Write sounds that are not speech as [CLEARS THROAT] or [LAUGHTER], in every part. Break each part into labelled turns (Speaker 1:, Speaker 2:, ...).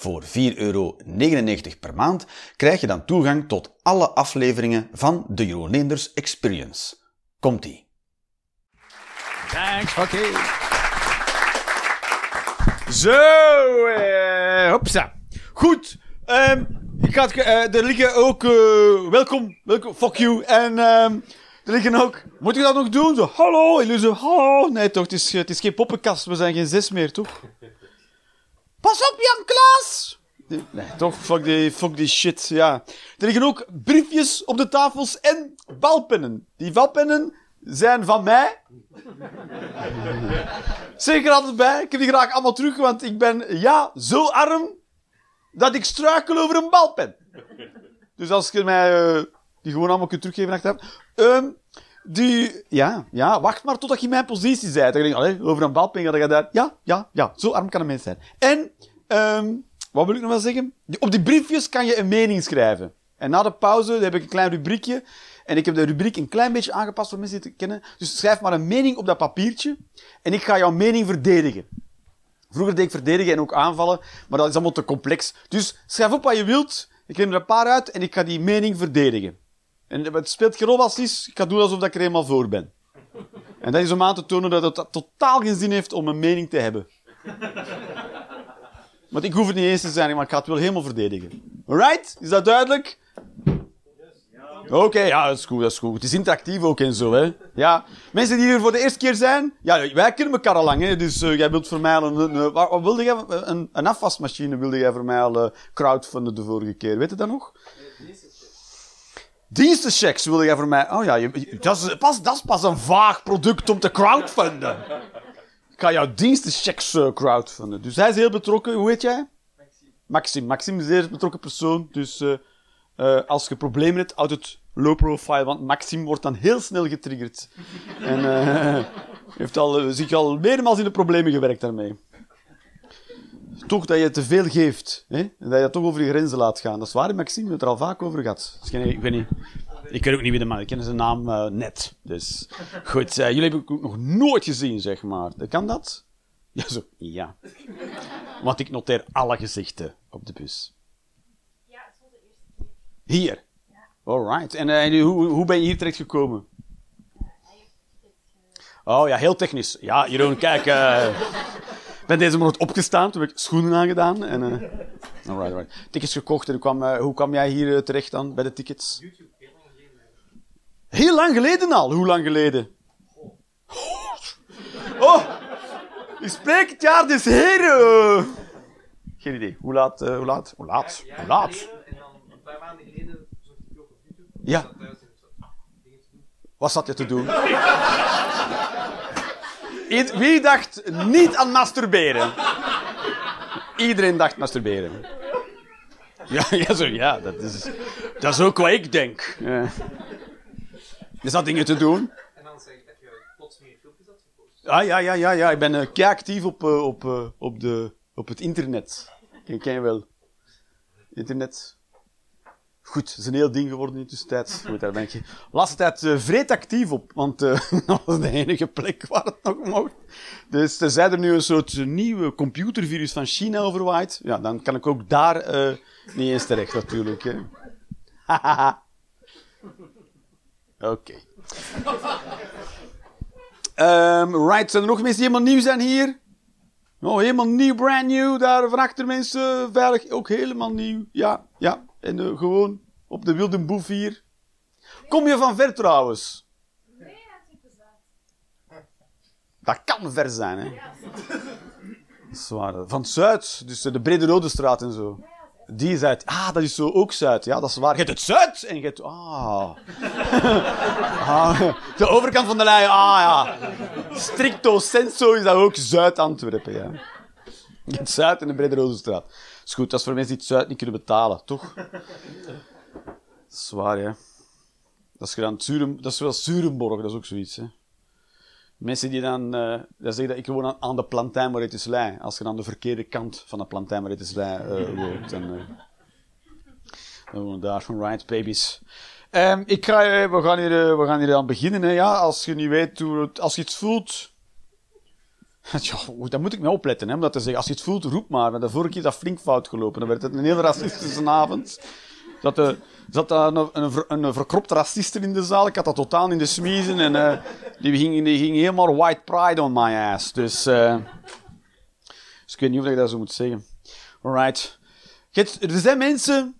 Speaker 1: Voor 4,99 euro per maand krijg je dan toegang tot alle afleveringen van de Jeroen Leenders Experience. Komt-ie.
Speaker 2: Thanks, oké. Zo, eh, hopsa. Goed, ehm, ik ga het, eh, er liggen ook, eh, welkom, welkom, fuck you, en ehm, er liggen ook, moet ik dat nog doen? Zo, hallo, en jullie zo, hallo. Nee toch, het is, het is geen poppenkast, we zijn geen zes meer, toch? Pas op, Jan Klaas! Nee, toch? Fuck die, fuck die shit, ja. Er liggen ook briefjes op de tafels en balpennen. Die balpennen zijn van mij. Zeg er altijd bij, ik heb die graag allemaal terug, want ik ben, ja, zo arm dat ik struikel over een balpen. Dus als je mij uh, die gewoon allemaal kunt teruggeven achteraf. Um, die, ja, ja, wacht maar totdat je in mijn positie bent. Dan denk allee, over een balpen ga je daar. Ja, ja, ja, zo arm kan een mens zijn. En, um, wat wil ik nog wel zeggen? Op die briefjes kan je een mening schrijven. En na de pauze heb ik een klein rubriekje. En ik heb de rubriek een klein beetje aangepast voor mensen die het kennen. Dus schrijf maar een mening op dat papiertje. En ik ga jouw mening verdedigen. Vroeger deed ik verdedigen en ook aanvallen, maar dat is allemaal te complex. Dus schrijf op wat je wilt. Ik neem er een paar uit en ik ga die mening verdedigen. En het speelt geen rol als. Ik ga doen alsof ik er eenmaal voor ben. En dat is om aan te tonen dat het totaal geen zin heeft om een mening te hebben. Want ik hoef het niet eens te zijn, maar ik ga het wel helemaal verdedigen. Alright? Is dat duidelijk? Oké, ja, dat is goed, dat is goed. Het is interactief ook en zo, hè. Ja. Mensen die hier voor de eerste keer zijn, ja, wij kennen elkaar al lang, hè. Dus uh, jij wilt voor mij een, wat wilde jij? Een, een afwasmachine wilde jij voor mij al uh, crowdfunden de vorige keer. Weet je dat nog? Dienstenchecks wilde jij voor mij... Oh ja, je, dat, is pas, dat is pas een vaag product om te crowdfunden. Ik ga jouw dienstenchecks uh, crowdfunden. Dus hij is heel betrokken. Hoe heet jij? Maxime. Maxime is een zeer betrokken persoon. Dus uh, uh, als je problemen hebt, houd het low profile, want Maxime wordt dan heel snel getriggerd. en [LAUGHS] heeft al, zich al meermaals in de problemen gewerkt daarmee. Toch dat je te veel geeft. Hè? En dat je het toch over je grenzen laat gaan. Dat is waar, Maxime. We hebben het er al vaak over gehad. Dus, ik weet niet. Ik weet ook niet wie de man. Ik ken zijn naam uh, net. Dus goed. Uh, jullie hebben ik ook nog nooit gezien, zeg maar. Kan dat? Ja, zo. Ja. Want ik noteer alle gezichten op de bus.
Speaker 3: Ja, het was de eerste keer.
Speaker 2: Hier? Ja. Alright. En uh, hoe, hoe ben je hier terecht gekomen? Oh ja, heel technisch. Ja, Jeroen, kijk. Ben deze morgen opgestaan, toen heb ik schoenen aangedaan. En, uh, alright, alright. Tickets gekocht. En hoe kwam, uh, hoe kwam jij hier uh, terecht dan, bij de tickets?
Speaker 4: YouTube, heel lang geleden.
Speaker 2: Heel lang geleden al? Hoe lang geleden? Oh, ik spreek het jaar des heren. Geen idee. Hoe laat? hoe laat? Hoe laat?
Speaker 4: Ja,
Speaker 2: hoe laat?
Speaker 4: En dan een paar maanden geleden zocht ik ook op YouTube.
Speaker 2: Ja. Wat zat je te doen? [LAUGHS] Wie dacht niet aan masturberen? Iedereen dacht masturberen. Ja, [LAUGHS] ja, zo, ja dat, is, dat is ook wat ik denk. Ja. Je zat dingen te doen.
Speaker 4: En dan zeg ik dat je plots meer filmpjes had gepost.
Speaker 2: Ah, ja, ja, ja, ja. Ik ben uh, kei actief op, uh, op, uh, op, de, op het internet. Ken, ken je wel? Internet. Goed, het is een heel ding geworden in de tussentijd. Goed, daar ben ik laatste tijd uh, vreed actief op, want uh, [LAUGHS] dat was de enige plek waar het nog mocht. Dus er zijn er nu een soort nieuwe computervirus van China overwaait. Ja, dan kan ik ook daar uh, niet eens terecht natuurlijk. Hahaha. [LAUGHS] Oké. Um, right, zijn er nog mensen die helemaal nieuw zijn hier? Oh, helemaal nieuw, brand new. Daar van achter mensen veilig. Ook helemaal nieuw. Ja, ja. En uh, gewoon op de wilde boef hier. Kom je van ver trouwens?
Speaker 3: Nee, dat is niet
Speaker 2: Dat kan ver zijn, hè? Zwaar. Van Zuid, dus de Brede Rode Straat en zo. Die is uit. Ah, dat is zo ook Zuid. Ja, dat is waar. Je het Zuid en je. Ah. [LAUGHS] ah. De overkant van de lijn. Ah ja. Stricto senso is dat ook Zuid-Antwerpen. Ja. Je hebt Zuid en de Brede Rode Straat. Is goed, dat is voor mensen die het Zuid niet kunnen betalen, toch? Zwaar, ja. Dat is, Zuren, dat is wel Zurenborg, dat is ook zoiets. Hè. Mensen die dan, eh dat zeggen dat ik woon aan, aan de plantijn Mauritiuslei. Als je aan de verkeerde kant van de plantijn Mauritiuslei eh woont, dan, eh dan we daar van right babies. Ehm, ik ga, eh, we, gaan hier, eh, we gaan hier aan beginnen. Hè, ja. Als je niet weet hoe als je iets voelt. [LAUGHS] Ja, daar moet ik mee opletten, hè, om dat te zeggen. Als je het voelt, roep maar. Want de vorige keer is dat flink fout gelopen. Dan werd het een heel racistische avond. Zat, de, zat een, een, een verkropte racist er in de zaal. Ik had dat totaal in de smiezen. En eh, die, ging, die ging helemaal white pride on my ass. Dus, eh, dus ik weet niet of ik dat zo moet zeggen. Alright. Hebt- Er zijn mensen...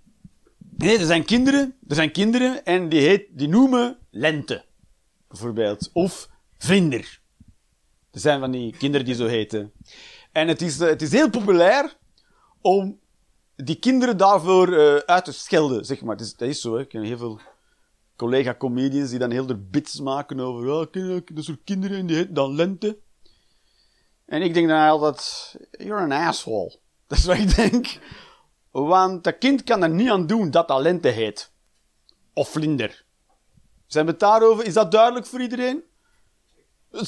Speaker 2: Nee, er zijn kinderen. Er zijn kinderen en die, heet, die noemen lente. Bijvoorbeeld. Of vlinder. Er zijn van die kinderen die zo heten. En het is, eh, het is heel populair om die kinderen daarvoor eh, uit te schelden, zeg maar. Het is, dat is zo. Ik ken heel veel collega-comedians die dan heel de bits maken over kinderen, dat soort kinderen, en die heten dan lente. En ik denk dan altijd, you're an asshole. [LAUGHS] Dat is wat ik denk. Want dat kind kan er niet aan doen dat dat lente heet. Of vlinder. Zijn we daarover? Is dat duidelijk voor iedereen? [LAUGHS]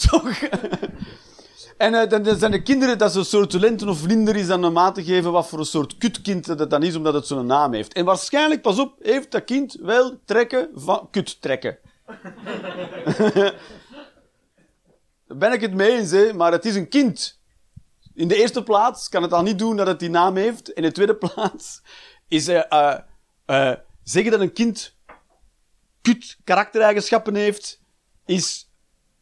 Speaker 2: En eh, dan, zijn de kinderen, dat is een soort lente of vlinder, is dan een maat te geven wat voor een soort kutkind dat dan is, omdat het zo'n naam heeft. En waarschijnlijk, pas op, heeft dat kind wel trekken van kut trekken. Daar [LAUGHS] ben ik het mee eens, maar het is een kind. In de eerste plaats kan het al niet doen dat het die naam heeft. In de tweede [LAUGHS] plaats is eh, zeggen dat een kind kut karaktereigenschappen heeft, is,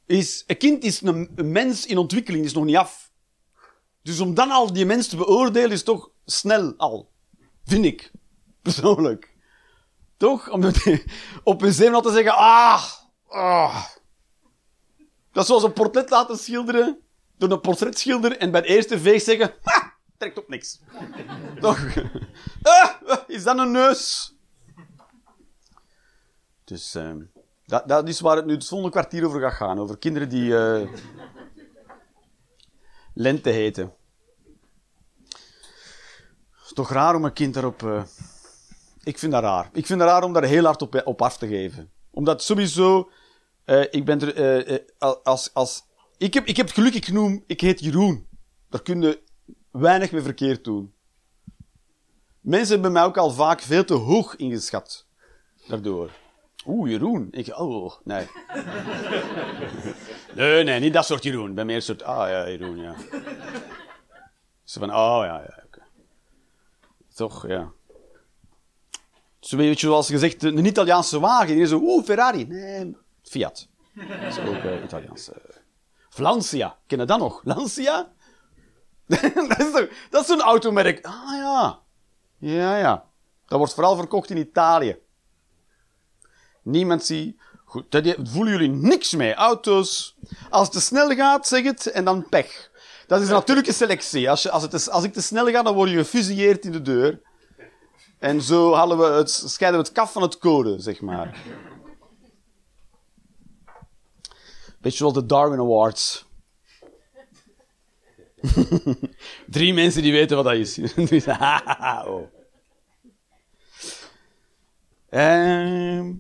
Speaker 2: is een kind is een, mens in ontwikkeling, is nog niet af. Dus om dan al die mens te beoordelen is toch snel al. Vind ik. Persoonlijk. Toch? Om [LAUGHS] op een zeven te zeggen, ah, ah. Dat is zoals een portret laten schilderen door een portretschilder en bij de eerste veeg zeggen, trekt op niks. [LAUGHS] Toch? Ah, ah, is dat een neus? Dus ehm, dat, dat is waar het nu het volgende kwartier over gaat gaan. Over kinderen die eh, lente heten. Het is toch raar om een kind daarop... eh, ik vind dat raar. Ik vind het raar om daar heel hard op, op af te geven. Omdat sowieso... eh, ik ben er... eh, eh, als, als, ik, heb, ik heb het geluk, ik noem... Ik heet Jeroen. Daar kun je weinig mee verkeerd doen. Mensen hebben mij ook al vaak veel te hoog ingeschat. Daardoor. Oeh, Jeroen. Ik, oh, nee. [LAUGHS] nee, nee, niet dat soort Jeroen. Ik ben meer een soort, ah ja, Jeroen, ja. Ze van, oh ja, ja. Toch, ja. Zo weet je, zoals gezegd, een Italiaanse wagen. Die is zo, oeh, Ferrari. Nee, Fiat. Dat is ook uh, Italiaans. eh. Of Lancia. Ken je dat nog? Lancia? [LAUGHS] dat is, toch- dat is zo'n automerk. Ah ja. Ja, ja. Dat wordt vooral verkocht in Italië. Niemand ziet. Goed, voelen jullie niks mee. Auto's. Als het te snel gaat, zeg het en dan pech. Dat is een natuurlijke selectie. Als, je, als, het te- als ik te snel ga, dan word je gefusilleerd in de deur. En zo halen we het, scheiden we het kaf van het code, zeg maar. Beetje zoals de Darwin Awards. [LAUGHS] Drie mensen die weten wat dat is. [LAUGHS] Dus, [LAUGHS] oh. Ehm,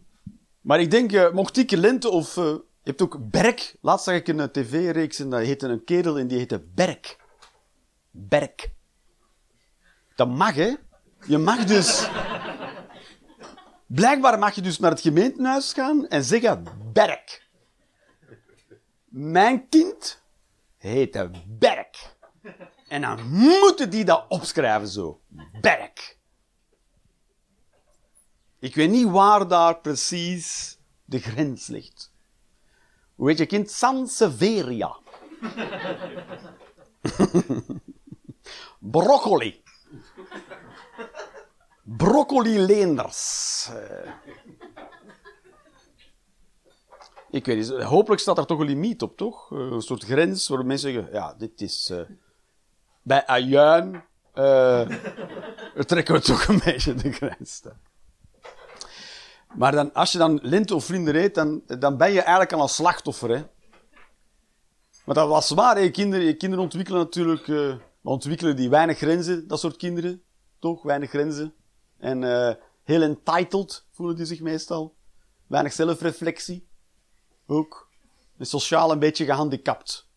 Speaker 2: maar ik denk, eh mocht ik lente of... eh, je hebt ook Berk. Laatst zag ik een eh, tv-reeks en dat heette een kerel en die heette Berk. Berk. Dat mag, hè? Je mag dus... Blijkbaar mag je dus naar het gemeentehuis gaan en zeggen Berk. Mijn kind heette Berk. En dan moeten die dat opschrijven zo. Berk. Ik weet niet waar daar precies de grens ligt. Hoe heet je kind? Sanseveria. Broccoli. Broccoli-leenders. Eh. Ik weet niet, hopelijk staat er toch een limiet op, toch? Eh, Een soort grens waar mensen zeggen, ja, dit is... eh, bij ajuin trekken we toch een beetje de grens. Maar dan, als je dan lente of vrienden eet, dan, dan ben je eigenlijk al een slachtoffer. Hè? Maar dat was waar. Hè? Kinderen, kinderen ontwikkelen natuurlijk... eh, ontwikkelen die weinig grenzen, dat soort kinderen. Toch? Weinig grenzen. En eh, heel entitled voelen die zich meestal. weinig zelfreflectie. Ook. En sociaal een beetje gehandicapt.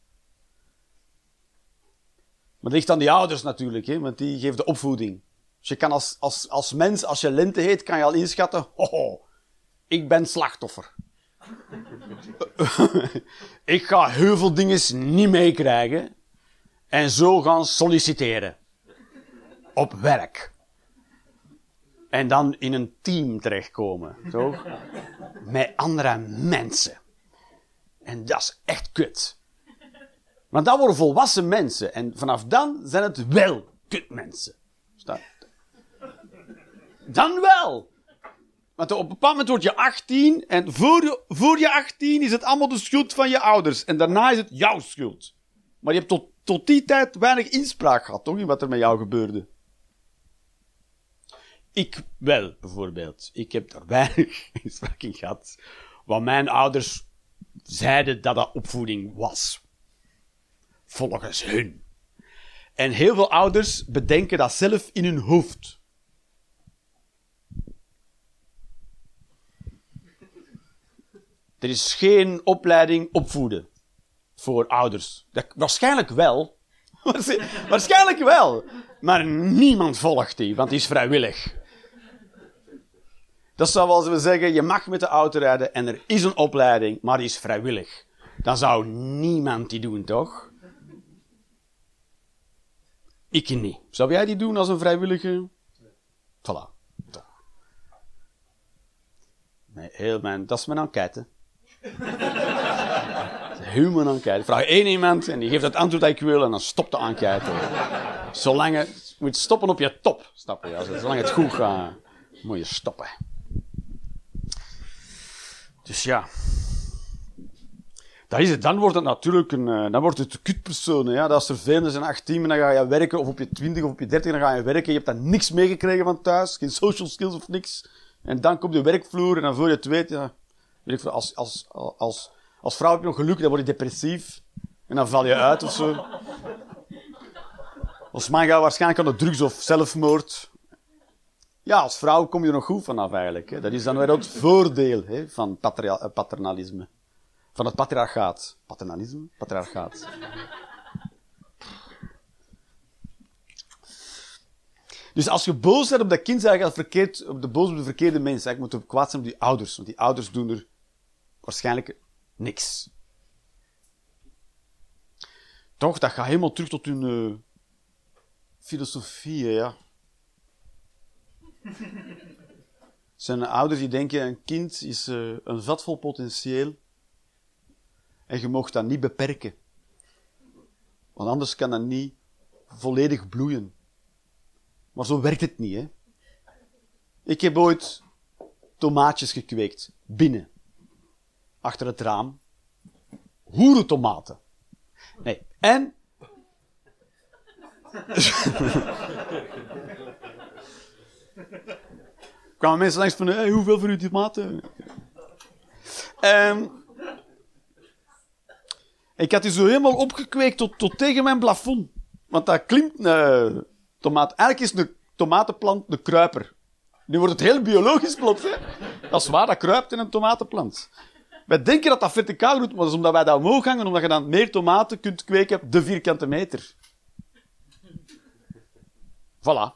Speaker 2: Maar dat ligt aan die ouders natuurlijk, hè, want die geven de opvoeding. Dus je kan als, als, mens, als je lente heet, kan je al inschatten, hoho, ik ben slachtoffer. [LAUGHS] ik ga heel veel dingen niet meekrijgen en zo gaan solliciteren. Op werk. En dan in een team terechtkomen, toch? Met andere mensen. En dat is echt kut. Want dat worden volwassen mensen. En vanaf dan zijn het wel kutmensen. Dan wel. Want op een bepaald moment word je 18 en voor je, voor je 18 is het allemaal de schuld van je ouders. En daarna is het jouw schuld. Maar je hebt tot, tot die tijd weinig inspraak gehad, toch, in wat er met jou gebeurde. Ik wel, bijvoorbeeld. Ik heb daar [LAUGHS] weinig inspraak in gehad. Want mijn ouders zeiden dat dat opvoeding was. Volgens hun. En heel veel ouders bedenken dat zelf in hun hoofd. Er is geen opleiding opvoeden voor ouders. Dat, waarschijnlijk wel. [LAUGHS] waarschijnlijk wel. Maar niemand volgt die, want die is vrijwillig. Dat zou wel eens zeggen, je mag met de auto rijden en er is een opleiding, maar die is vrijwillig. Dan zou niemand die doen, toch? Ik niet. Zou jij die doen als een vrijwillige? Voilà. Nee, heel mijn, dat is mijn enquête. [LAUGHS] Mijn enquête. Vraag één iemand en die geeft het antwoord dat ik wil en dan stopt de enquête. Zolang het, je moet stoppen op je top. Snap je? Als het, zolang het goed gaat, moet je stoppen. Dus ja. Dat is het. Dan wordt het natuurlijk een, eh, dan wordt het kutpersoon. Ja? Dat er veel zijn 18 en dan ga je werken, of op je 20 of op je 30 dan ga je werken. Je hebt dan niks meegekregen van thuis, geen social skills of niks. En dan komt de werkvloer en dan voor je het weet, ja, weet ik als, als, als, als vrouw heb je nog geluk, dan word je depressief. En dan val je uit of zo. Als man ga je waarschijnlijk aan de drugs of zelfmoord. Ja, als vrouw kom je er nog goed vanaf eigenlijk. Hè. Dat is dan weer het voordeel hè, van eh, paternalisme. Van het patriarchaat. Paternalisme? Patriarchaat. Dus als je boos bent op dat kind, zeg je verkeerd, op de boos op de verkeerde mensen. Je moet op kwaad zijn op die ouders, want die ouders doen er waarschijnlijk niks. Toch, dat gaat helemaal terug tot hun uh, filosofie, ja. Zijn ouders die denken, een kind is uh, een vat vol potentieel. En je mag dat niet beperken. Want anders kan dat niet volledig bloeien. Maar zo werkt het niet, hè. Ik heb ooit tomaatjes gekweekt. Binnen. Achter het raam. Hoerentomaten. Nee. En... [LAUGHS] kwamen mensen langs van, hoeveel voor uw tomaten? En... Ik had die zo helemaal opgekweekt tot, tot tegen mijn plafond. Want dat klimt uh, tomaat. Eigenlijk is de tomatenplant de kruiper. Nu wordt het heel biologisch plots. Hè? Dat is waar, dat kruipt in een tomatenplant. Wij denken dat dat verticaal doet, maar dat is omdat wij dat omhoog hangen, omdat je dan meer tomaten kunt kweken op de vierkante meter. Voilà.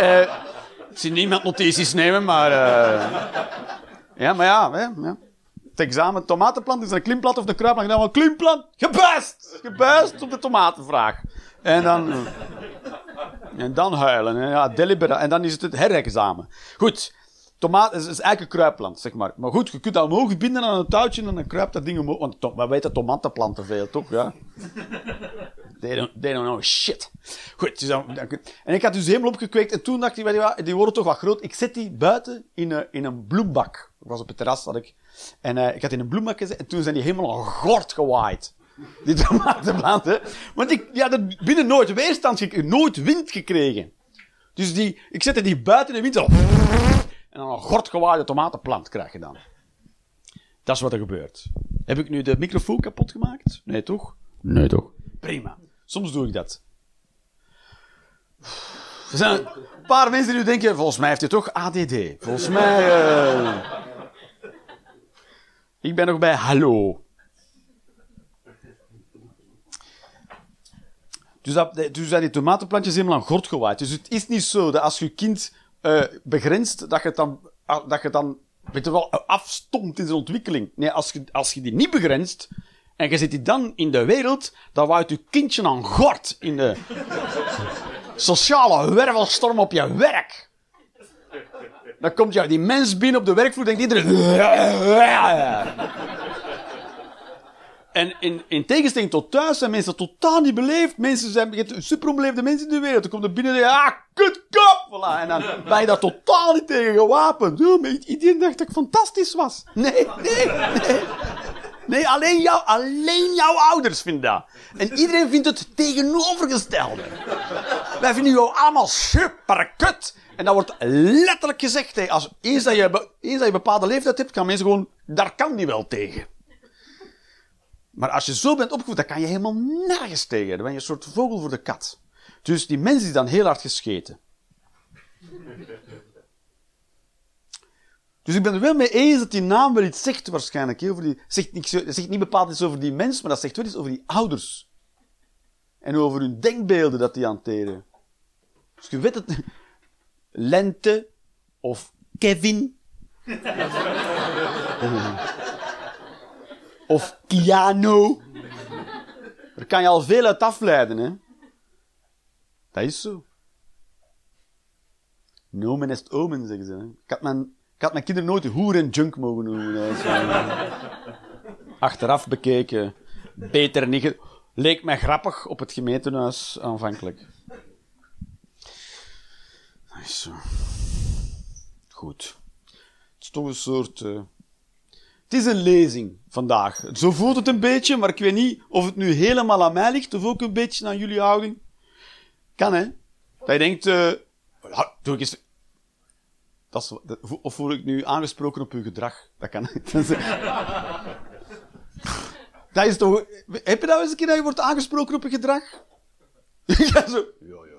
Speaker 2: uh, [LAUGHS] ik zie niemand notities nemen, maar... Uh... Ja, maar ja, ja. Het examen, tomatenplant, is een klimplant of een kruiplant? Dan wel klimplant, gebuist! Gebuist op de tomatenvraag. En dan... En dan huilen. Ja, delibera. En dan is het het herexamen. Goed. Tomaat is, is eigenlijk een kruipplant, zeg maar. Maar goed, je kunt dat omhoog binden aan een touwtje en dan kruipt dat ding omhoog. Want to, we weten tomatenplanten veel, toch? Ja. [LAUGHS] They don't, they don't know shit. Goed, dus dan, dan, en ik had dus helemaal opgekweekt. En toen dacht ik, die, die worden toch wat groot. Ik zet die buiten in een, in een bloembak. Ik was op het terras, had ik. En uh, ik had in een bloembak gezet. En toen zijn die helemaal gort gewaaid. Die [LAUGHS] tomatenplanten. Want ik, die hadden binnen nooit weerstand, nooit wind gekregen. Dus die, ik zette die buiten in de wind. Zo, en dan een gortgewaaide tomatenplant krijg je dan. Dat is wat er gebeurt. Heb ik nu de microfoon kapot gemaakt? Nee, toch? Nee, toch? Prima. Soms doe ik dat. Er zijn een paar mensen die nu denken, volgens mij heeft hij toch ADD. Volgens mij... Uh... Ik ben nog bij hallo. Dus, dat, dus zijn die tomatenplantjes helemaal aan gort gewaaid. Dus het is niet zo dat als je kind eh, begrenst, dat je dan, ah, dat je dan weet je wel, afstomt in zijn ontwikkeling. Nee, als je, als je die niet begrenst en je zit die dan in de wereld, dan waait je kindje aan gort in de sociale wervelstorm op je werk. Dan komt jou die mens binnen op de werkvloer, denkt iedereen... [LAUGHS] En in, in tegenstelling tot thuis zijn mensen totaal niet beleefd. Mensen zijn mensen in de wereld. Dan komt er binnen en ah, kutkop! Voilà. En dan ben je daar totaal niet tegen gewapend. Ja, iedereen dacht dat ik fantastisch was. Nee, nee, nee. Nee, alleen, jou, alleen jouw ouders vinden dat. En iedereen vindt het tegenovergestelde. Wij vinden jou allemaal super kut. En dat wordt letterlijk gezegd. Hè. Als, eens, dat je, eens dat je bepaalde leeftijd hebt, gaan mensen gewoon... Daar kan die wel tegen. Maar als je zo bent opgevoed, dan kan je helemaal nergens. Dan ben je een soort vogel voor de kat. Dus die mensen die dan heel hard gescheten. Dus ik ben er wel mee eens dat die naam wel iets zegt waarschijnlijk. die, zegt, zegt niet bepaald iets over die mens, maar dat zegt wel iets over die ouders. En over hun denkbeelden dat die hanteren. Dus je weet het. Lente of Kevin. [LAUGHS] of Keanu. Daar kan je al veel uit afleiden, hè. Dat is zo. Nomen est omen, zeggen ze. Ik, had mijn, ik had mijn kinderen nooit hoer en junk mogen noemen. Achteraf bekeken. Beter niet. Leek mij grappig op het gemeentehuis aanvankelijk. Dat is zo. Goed. Het is toch een soort... eh, Het is een lezing vandaag. Zo voelt het een beetje, maar ik weet niet of het nu helemaal aan mij ligt of ook een beetje aan jullie houding. Kan, hè? Dat je denkt, ja, doe ik is, dat- of voel ik nu aangesproken op uw gedrag? Dat kan. [LAUGHS] Dat is, toch... Heb je dat eens een keer dat je wordt aangesproken op je gedrag? [LAUGHS] ja, zo. Ja.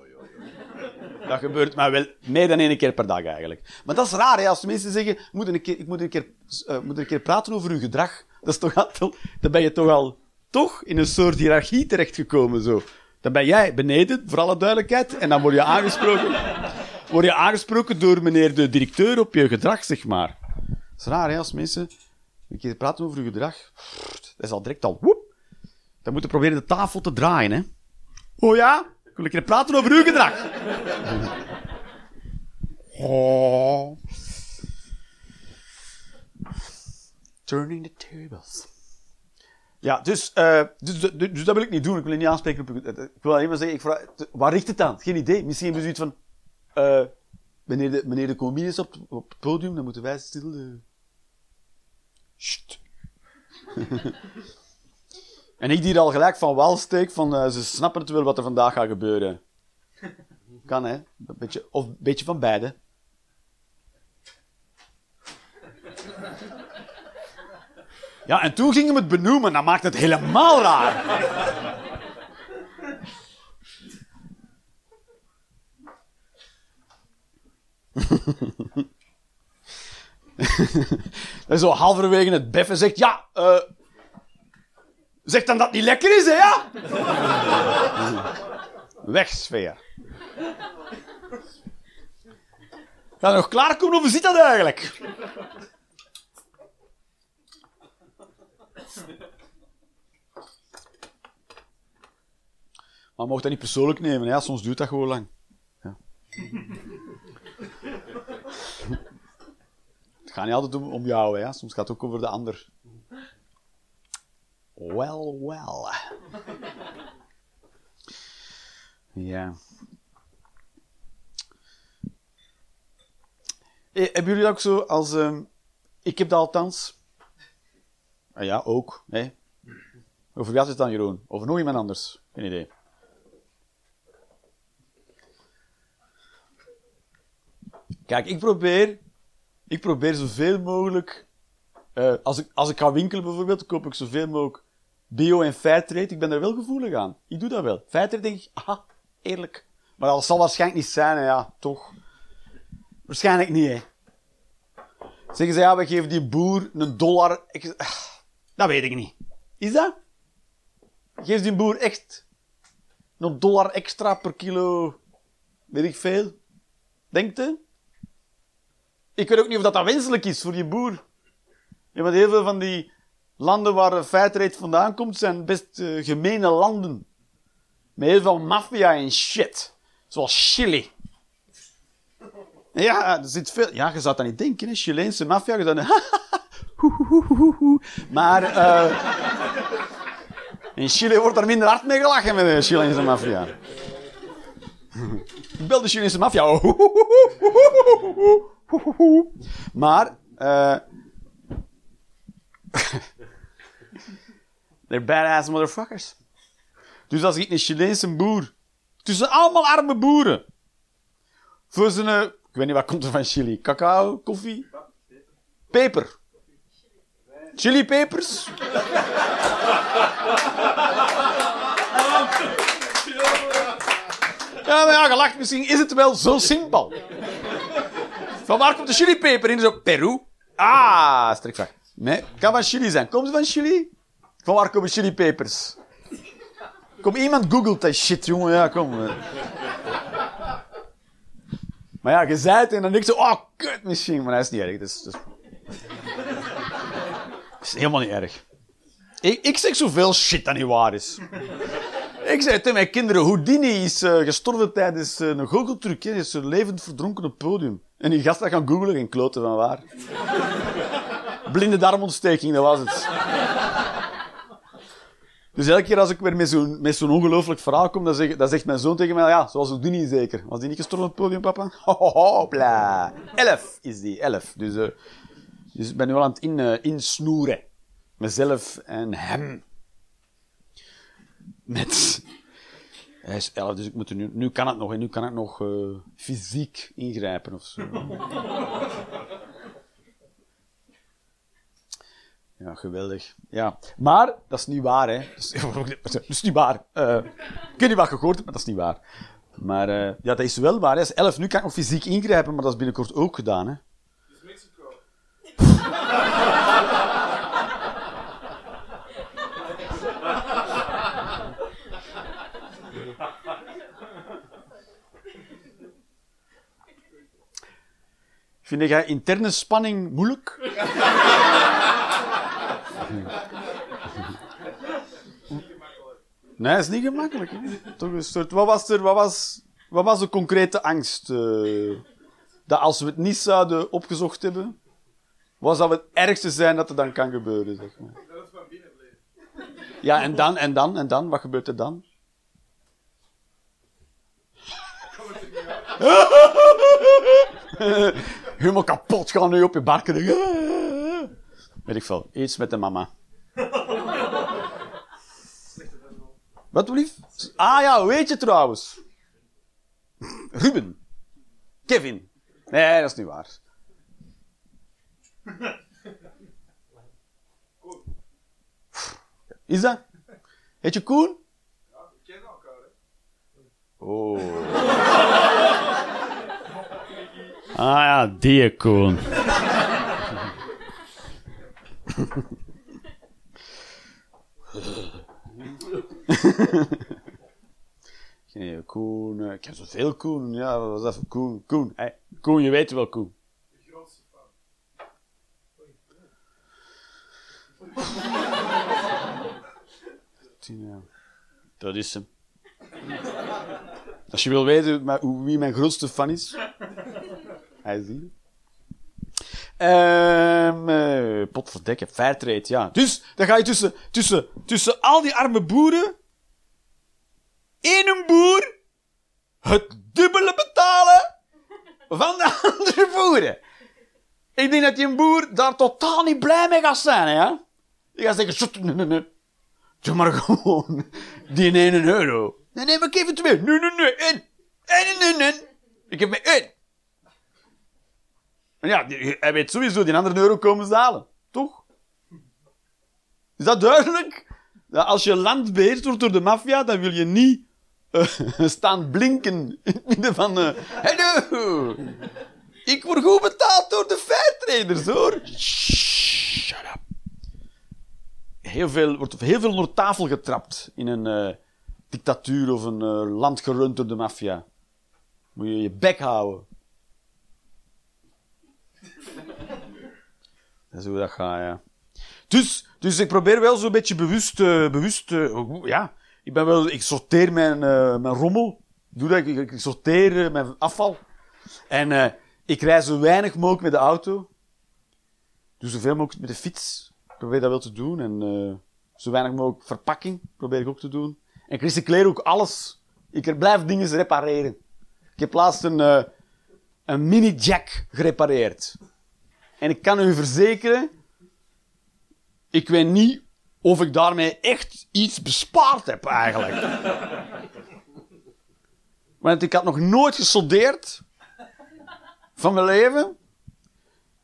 Speaker 2: Dat gebeurt maar wel meer dan één keer per dag eigenlijk. Maar dat is raar, hè? Als mensen zeggen, ik moet een keer, ik moet een keer, eh, moet een keer praten over uw gedrag. [LAUGHS] Dat is toch al, dan ben je toch al toch in een soort hiërarchie terechtgekomen, zo. Dan ben jij beneden, voor alle duidelijkheid, en dan word je aangesproken, word je aangesproken door meneer de directeur op je gedrag, zeg maar. Dat is raar, hè, als mensen een keer praten over uw gedrag. Dat is al direct al, woep. Dan moeten proberen de tafel te draaien, hè. Oh ja? Ik wil een keer praten over uw gedrag. Oh. Turning the tables. Ja, dus, eh, dus, dus, dus dat wil ik niet doen. Ik wil niet aanspreken op Ik wil alleen maar zeggen, ik vraag, waar richt het aan? Geen idee. Misschien hebben ze van... eh wanneer, de, wanneer de comedian is op, op het podium, dan moeten wij stil... Sst. En ik die er al gelijk van wal steek van... eh, ze snappen het wel wat er vandaag gaat gebeuren. [LAUGHS] Kan, hè? Een beetje, of een beetje van beide. Ja, en toen ging hem het benoemen. Dat maakt het helemaal raar. [LAUGHS] [LAUGHS] en zo halverwege het beffen zegt... Ja, eh... zeg dan dat het niet lekker is, hè, ja? Weg, sfeer. Ga nog klaarkomen of zit dat eigenlijk? Maar mag dat niet persoonlijk nemen, hè? soms duurt dat gewoon lang. Ja. het gaat niet altijd om jou, hè? soms gaat het ook over de ander. Well, well. Ja. Eh, hebben jullie dat ook zo als... ehm, ik heb dat althans. Ah ja, ook. Hè? Over wie had het dan, Jeroen? Over nog iemand anders? Geen idee. Kijk, ik probeer, ik probeer zoveel mogelijk. Eh, als, ik, als ik ga winkelen bijvoorbeeld, koop ik zoveel mogelijk bio en fairtrade. Ik ben daar wel gevoelig aan. Ik doe dat wel. Fairtrade denk ik, aha, eerlijk. Maar dat zal waarschijnlijk niet zijn, hè, ja, toch. Waarschijnlijk niet, hè. Zeggen ze, ja, we geven die boer een dollar. Ik, ah, dat weet ik niet. Is dat? Geeft die boer echt een dollar extra per kilo, weet ik veel? Denkt u? Ik weet ook niet of dat, dat wenselijk is voor die boer. Ja, want heel veel van die landen waar fairtrade vandaan komt, zijn best uh, gemene landen. Met heel veel maffia en shit. Zoals Chili. Ja, er zit veel... Ja, je zou dat niet denken, hè. Chileense maffia. Je zou [LAUGHS] Maar... Uh, in Chile wordt er minder hard mee gelachen met de Chileense maffia. [LAUGHS] Bel de Chileense maffia. Maar... Uh, [LAUGHS] they're badass motherfuckers. Dus als ik een Chileense boer... Tussen allemaal arme boeren. Voor zijn... Ik weet niet wat komt er van Chili. Cacao, koffie? Peper. Chilipepers? [LAUGHS] Ja, maar gelacht. Misschien is het wel zo simpel. Van waar komt de chilipeper in? Zo, Peru? Ah, strikvraag. Nee, kan van Chili zijn. Komen ze van Chili? Van waar komen chilipepers? Kom, iemand googelt dat shit, jongen. Ja, kom. Maar ja, je zei het en dan denk je zo, oh, kut misschien. Maar dat is niet erg. Dat is, dat is... helemaal niet erg. Ik, ik zeg zoveel shit dat niet waar is. Ik zei tegen mijn kinderen, Houdini is uh, gestorven tijdens uh, een goocheltruc. Hij is levend verdronken op het podium. En die gast gaan googelen, geen kloten van waar. Blinde darmontsteking, dat was het. Dus elke keer als ik weer met zo'n, met zo'n ongelooflijk verhaal kom, dan, zeg, dan zegt mijn zoon tegen mij, ja, zoals Houdini zeker. Was die niet gestorven op het podium, papa? [LAUGHS] Hopla. Elf is die, elf. Dus, uh, dus ik ben nu al aan het in, uh, insnoeren. Mezelf en hem. Met... Hij is elf, dus ik moet nu, nu kan het nog. En nu kan ik nog uh, fysiek ingrijpen of zo. Ja, geweldig. Ja. Maar, dat is niet waar, hè. Dat is, [LAUGHS] is niet waar. Uh, ik weet niet wat je gehoord maar dat is niet waar. Maar uh, ja, dat is wel waar. Hè. Als 11 nu kan ik nog fysiek ingrijpen, maar dat is binnenkort ook gedaan, hè.
Speaker 4: Is Mexico.
Speaker 2: Vind jij interne spanning moeilijk? Nee, is niet gemakkelijk. Hè? Toch een soort, wat, was er, wat, was, wat was de concrete angst? Uh, dat als we het niet zouden opgezocht hebben, wat zou het ergste zijn dat er dan kan gebeuren? Zeg maar.
Speaker 4: Dat is van binnen bleef.
Speaker 2: Ja, en dan, en dan, en dan? Wat gebeurt er dan? [LAUGHS] Helemaal kapot gaan nu op je barken. [LAUGHS] Weet ik veel. Iets met de mama. Wat lief? Ah ja, weet je trouwens? Ruben. Kevin. Nee, dat is niet waar. Is dat? Heet je Koen?
Speaker 4: Ja, we kennen elkaar, hè.
Speaker 2: Oh. Ah ja, die Koen. [LAUGHS] [LAUGHS] Koen, eh, ik ken zoveel Koen. Ja, wat was dat voor Koen? Koen, hey, Koen, je weet wel Koen. [LAUGHS]
Speaker 4: De grootste
Speaker 2: dat is hem. Als je wil weten wie mijn grootste fan is, [LAUGHS] hij is hier. Ehm eh, potverdekken, fairtrade, ja. Dus, dan ga je tussen, tussen, tussen al die arme boeren, een boer, het dubbele betalen van de [LAUGHS] andere boeren. Ik denk dat die boer daar totaal niet blij mee gaat zijn, hè. Die gaat zeggen, "Shut, nee, nee, nee. Doe maar gewoon die ene euro. Nee, nee, maar ik geef het twee. Nee, nee, nee. Één, nee, nee. Ik heb maar één. En ja, hij weet sowieso, die andere euro komen ze halen. Toch? Is dat duidelijk? Als je land beheerd wordt door de maffia, dan wil je niet eh, staan blinken in het midden van... eh hallo! Ik word goed betaald door de fairtraders, hoor. Shut up. Heel veel, wordt heel veel onder tafel getrapt in een eh, dictatuur of een land gerund door de maffia. Moet je je bek houden. Dat is hoe dat gaat, ja. Dus, dus ik probeer wel zo'n beetje bewust, eh, bewust ja, ik ben wel, ik sorteer mijn, eh, mijn rommel. Doe dat, ik, ik sorteer eh, mijn afval. En eh, ik rij zo weinig mogelijk met de auto. Doe zoveel mogelijk met de fiets. Probeer dat wel te doen. En zo weinig mogelijk verpakking probeer ik ook te doen. En ik recycleer ook alles. Ik blijf dingen repareren. Ik heb laatst een, een mini-jack gerepareerd. En ik kan u verzekeren, ik weet niet of ik daarmee echt iets bespaard heb eigenlijk. [LAUGHS] Want ik had nog nooit gesoldeerd van mijn leven.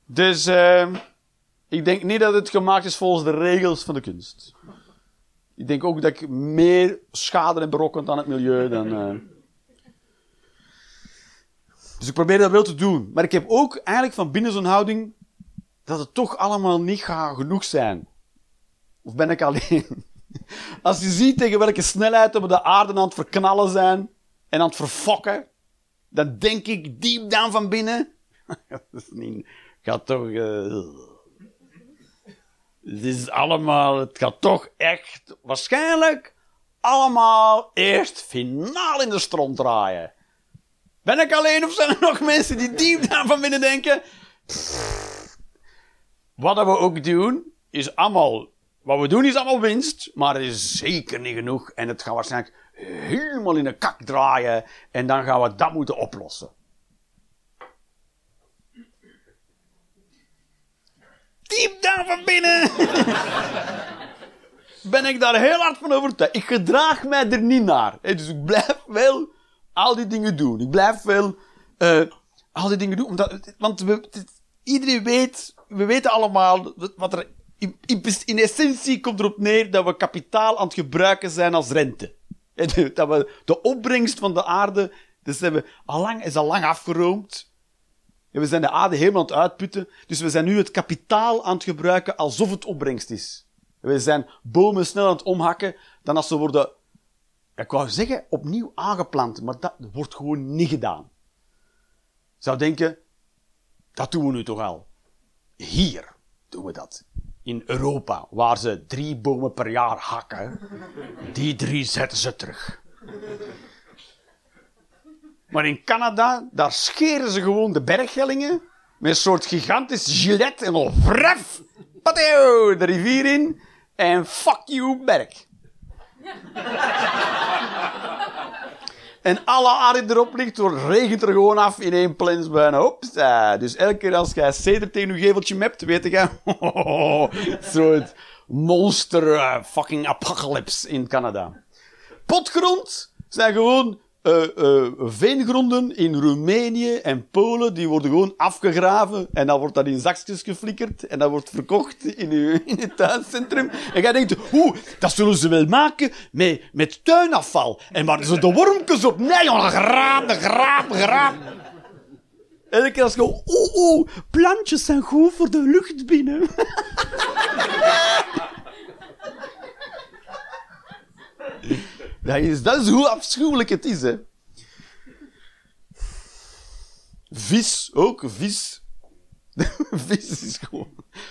Speaker 2: Dus eh, ik denk niet dat het gemaakt is volgens de regels van de kunst. Ik denk ook dat ik meer schade heb berokkend aan het milieu dan. eh. Dus ik probeer dat wel te doen. Maar ik heb ook eigenlijk van binnen zo'n houding dat het toch allemaal niet gaat genoeg zijn. Of ben ik alleen? [LAUGHS] Als je ziet tegen welke snelheid we de aarde aan het verknallen zijn en aan het verfokken, dan denk ik diep down van binnen. [LAUGHS] dat is niet. Gaat toch. eh, het is allemaal. Het gaat toch echt. Waarschijnlijk allemaal eerst finaal in de stront draaien. Ben ik alleen of zijn er nog mensen die diep down van binnen denken? Wat we ook doen, is allemaal. Wat we doen is allemaal winst, maar het is zeker niet genoeg. En het gaat waarschijnlijk helemaal in de kak draaien. En dan gaan we dat moeten oplossen. Diep down van binnen [LAUGHS] ben ik daar heel hard van overtuigd. Ik gedraag mij er niet naar. Dus ik blijf wel al die dingen doen. Ik blijf wel eh, al die dingen doen. Omdat, want we, iedereen weet, we weten allemaal wat er. In, in, essentie komt erop neer dat we kapitaal aan het gebruiken zijn als rente. [LAUGHS] De- Dat we de opbrengst van de aarde, dus hebben we al lang, is al lang afgeroomd. En we zijn de aarde helemaal aan het uitputten. Dus we zijn nu het kapitaal aan het gebruiken alsof het opbrengst is. We zijn bomen snel aan het omhakken dan als ze worden, ik wou zeggen, opnieuw aangeplant. Maar dat wordt gewoon niet gedaan. Zou denken, dat doen we nu toch al. Hier doen we dat. In Europa, waar ze drie bomen per jaar hakken, die drie zetten ze terug. Maar in Canada, daar scheren ze gewoon de berghellingen met een soort gigantisch gilet en al vref, pateo, de rivier in en fuck you berg. En alle aarde erop ligt, regent er gewoon af in één plens bijna. Dus elke keer als jij ceder tegen je geveltje mept, weet je, [LAUGHS] zo'n monster eh, fucking apocalypse in Canada. Potgrond zijn gewoon eh, veengronden in Roemenië en Polen. Die worden gewoon afgegraven en dan wordt dat in zakjes geflikkerd en dat wordt verkocht in, in het tuincentrum. En jij denkt, oeh, dat zullen ze wel maken met, met tuinafval. En maar ze de wormpjes op, nee jongen, graap, graap, graap. Elke keer als je, oeh, oeh, plantjes zijn goed voor de lucht binnen. [LAUGHS] Dat is, dat is hoe afschuwelijk het is, hè. Vis, ook vis. [LAUGHS] vis is gewoon...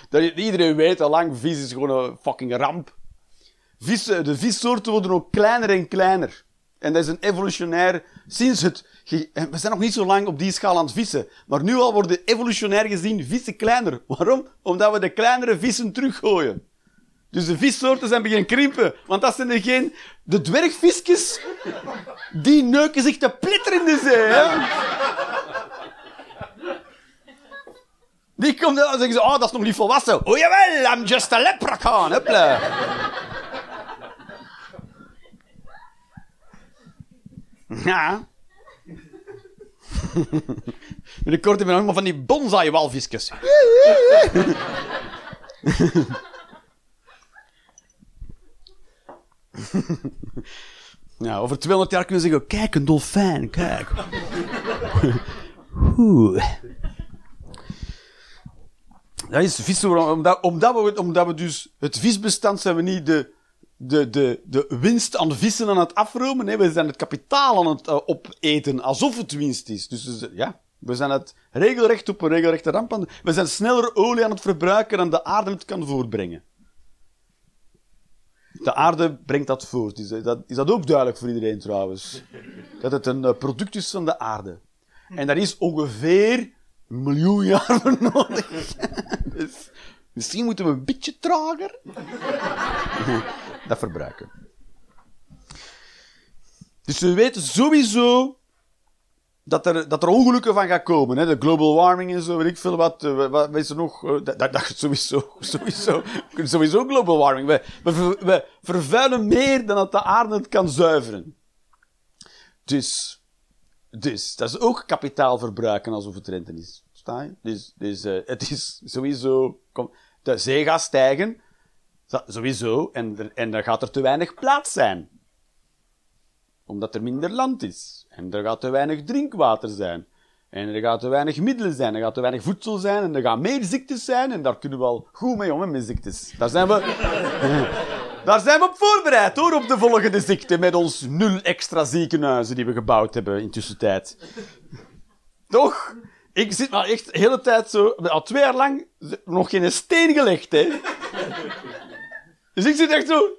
Speaker 2: Dat iedereen weet al lang, vis is gewoon een fucking ramp. Vissen, de vissoorten worden ook kleiner en kleiner. En dat is een evolutionair... Sinds het... ge- We zijn nog niet zo lang op die schaal aan het vissen. Maar nu al worden evolutionair gezien vissen kleiner. Waarom? Omdat we de kleinere vissen teruggooien. Dus de vissoorten zijn beginnen krimpen. Want dat zijn geen... De dwergvisjes, die neuken zich te pletter in de zee. Hè? Die komt dan en zeggen ze, oh, dat is nog niet volwassen. Oh jawel, I'm just a leprechaun. Hopla. Ja. Binnenkort hebben we allemaal van die bonsai-walvisjes. [LAUGHS] Ja, over 200 jaar kunnen we zeggen, kijk, een dolfijn, kijk. [LAUGHS] Dat is vissen, omdat, omdat, we, we dus het visbestand zijn we niet de, de, de, de winst aan vissen aan het afromen. Nee, we zijn het kapitaal aan het eh, opeten, alsof het winst is. Dus, dus, ja, we zijn het regelrecht op een regelrechte ramp aan We zijn sneller olie aan het verbruiken dan de aarde het kan voortbrengen. De aarde brengt dat voort. Is dat, is dat ook duidelijk voor iedereen trouwens? Dat het een eh, product is van de aarde. En daar is ongeveer een miljoen jaar voor [LAUGHS] nodig. Dus misschien moeten we een beetje trager [LAUGHS] dat verbruiken. Dus we weten sowieso dat er, dat er ongelukken van gaan komen. Hè? De global warming en zo, weet ik veel wat. eh, Wat is er nog? Eh, Dat, dat, sowieso, [LAUGHS] sowieso, sowieso global warming. We, we, we vervuilen meer dan dat de aarde het kan zuiveren. Dus, dus dat is ook kapitaal verbruiken alsof het rente is. Sta je? Dus, dus eh, het is sowieso... De zee gaat stijgen, sowieso, en, en er gaat er te weinig plaats zijn omdat er minder land is. En er gaat te weinig drinkwater zijn. En er gaat te weinig middelen zijn. Er gaat te weinig voedsel zijn. En er gaan meer ziektes zijn. En daar kunnen we al goed mee om, met ziektes. Daar zijn we... [LAUGHS] Daar zijn we op voorbereid, hoor, op de volgende ziekte. Met ons nul extra ziekenhuizen die we gebouwd hebben in tussentijd. Toch? Ik zit maar echt de hele tijd zo... Al twee jaar lang nog geen steen gelegd, hè. Dus ik zit echt zo...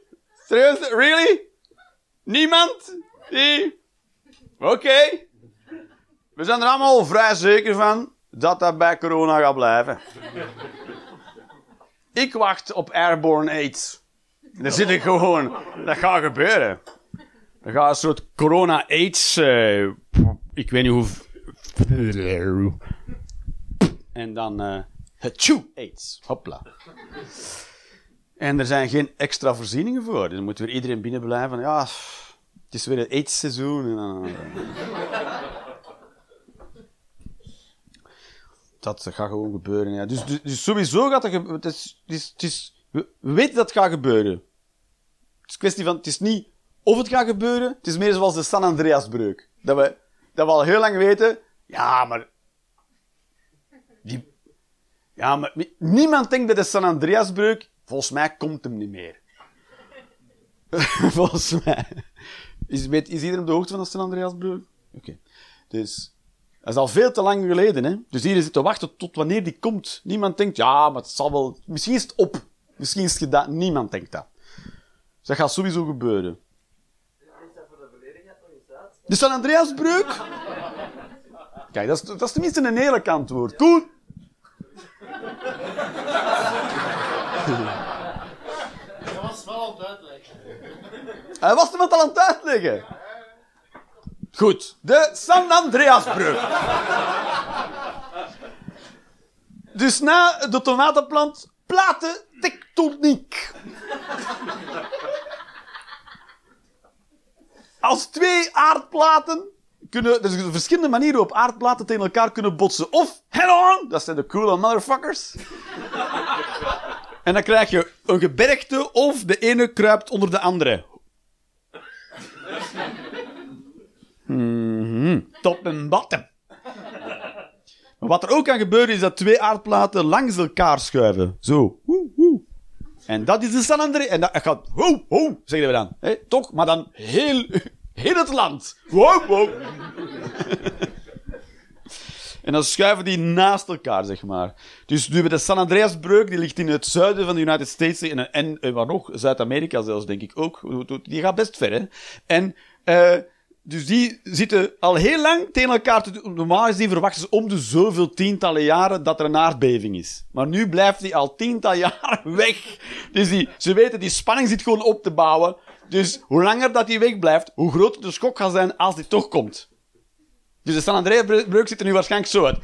Speaker 2: Serieus? Really? Niemand? Die? Oké. We zijn er allemaal vrij zeker van dat dat bij corona gaat blijven. Ik wacht op airborne AIDS. Daar zit ik gewoon. Dat gaat gebeuren. Er gaat een soort corona-AIDS. eh, ik weet niet hoe. En dan. eh het AIDS. Hopla. En er zijn geen extra voorzieningen voor. Dan moet weer iedereen binnen blijven. Ja, het is weer het AIDS-seizoen. En Dat gaat gewoon gebeuren. Ja. Dus, dus, dus sowieso gaat dat gebeuren. Het is, het is, het we we weten dat het gaat gebeuren. Het is kwestie van, het is niet of het gaat gebeuren, het is meer zoals de San Andreasbreuk. Dat we, dat we al heel lang weten, ja, maar... Die, ja, maar niemand denkt bij de San Andreasbreuk, volgens mij komt hem niet meer. [LAUGHS] volgens mij. Is, is iedereen op de hoogte van de San Andreasbreuk? Oké. Dus... Dat is al veel te lang geleden, hè. Dus iedereen zit te wachten tot wanneer die komt. Niemand denkt, ja, maar het zal wel... Misschien is het op. Misschien is het gedaan. Niemand denkt dat. Dus dat gaat sowieso gebeuren. De San Andreasbreuk? Kijk, dat is, dat is tenminste een eerlijk antwoord. Goed.
Speaker 5: Dat was wel aan het uitleggen.
Speaker 2: Hij was iemand al aan het uitleggen. Goed, de San Andreasbrug. dus na de tomatenplant, platentectoniek. Als twee aardplaten kunnen... Er zijn verschillende manieren waarop aardplaten tegen elkaar kunnen botsen. Of head-on, dat zijn de coole motherfuckers. en dan krijg je een gebergte of de ene kruipt onder de andere. Mhm. Top en bottom. Wat er ook kan gebeuren is dat twee aardplaten langs elkaar schuiven. Zo. Woe, woe. En dat is de San André. En dat gaat... Ho, ho, zeggen we dan. Toch? Maar dan heel, heel het land. En dan schuiven die naast elkaar, zeg maar. Dus nu hebben de San Andreasbreuk, die ligt in het zuiden van de United States en, en, en waar nog? Zuid-Amerika zelfs, denk ik ook. Die gaat best ver, hè. En, eh, dus die zitten al heel lang tegen elkaar te doen. Normaal is die verwachten ze om de zoveel tientallen jaren dat er een aardbeving is. Maar nu blijft die al tientallen [LAUGHS] jaren weg. Dus die, ze weten, die spanning zit gewoon op te bouwen. Dus hoe langer dat die weg blijft, hoe groter de schok gaat zijn als die toch komt. Dus de San Andreasbreuk ziet er nu waarschijnlijk zo uit.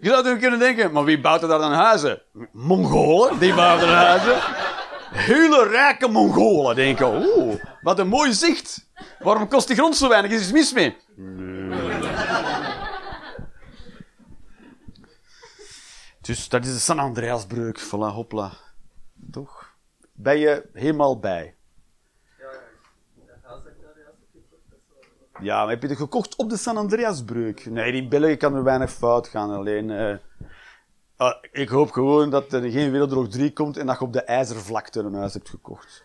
Speaker 2: Je zou natuurlijk kunnen denken, maar wie bouwt er daar dan huizen? Mongolen, die bouwen er huizen. Hele rijke Mongolen denken, oeh, wat een mooi zicht. Waarom kost die grond zo weinig? Is iets mis mee? Dus dat is de San Andreasbreuk. Voilà, hopla. Toch? Ben je helemaal bij? Ja, maar heb je het gekocht op de San Andreasbreuk? Nee, die België kan er weinig fout gaan. Alleen, ah, ik hoop gewoon dat er geen Wereldoorlog 3 komt en dat je op de ijzervlakte een huis hebt gekocht.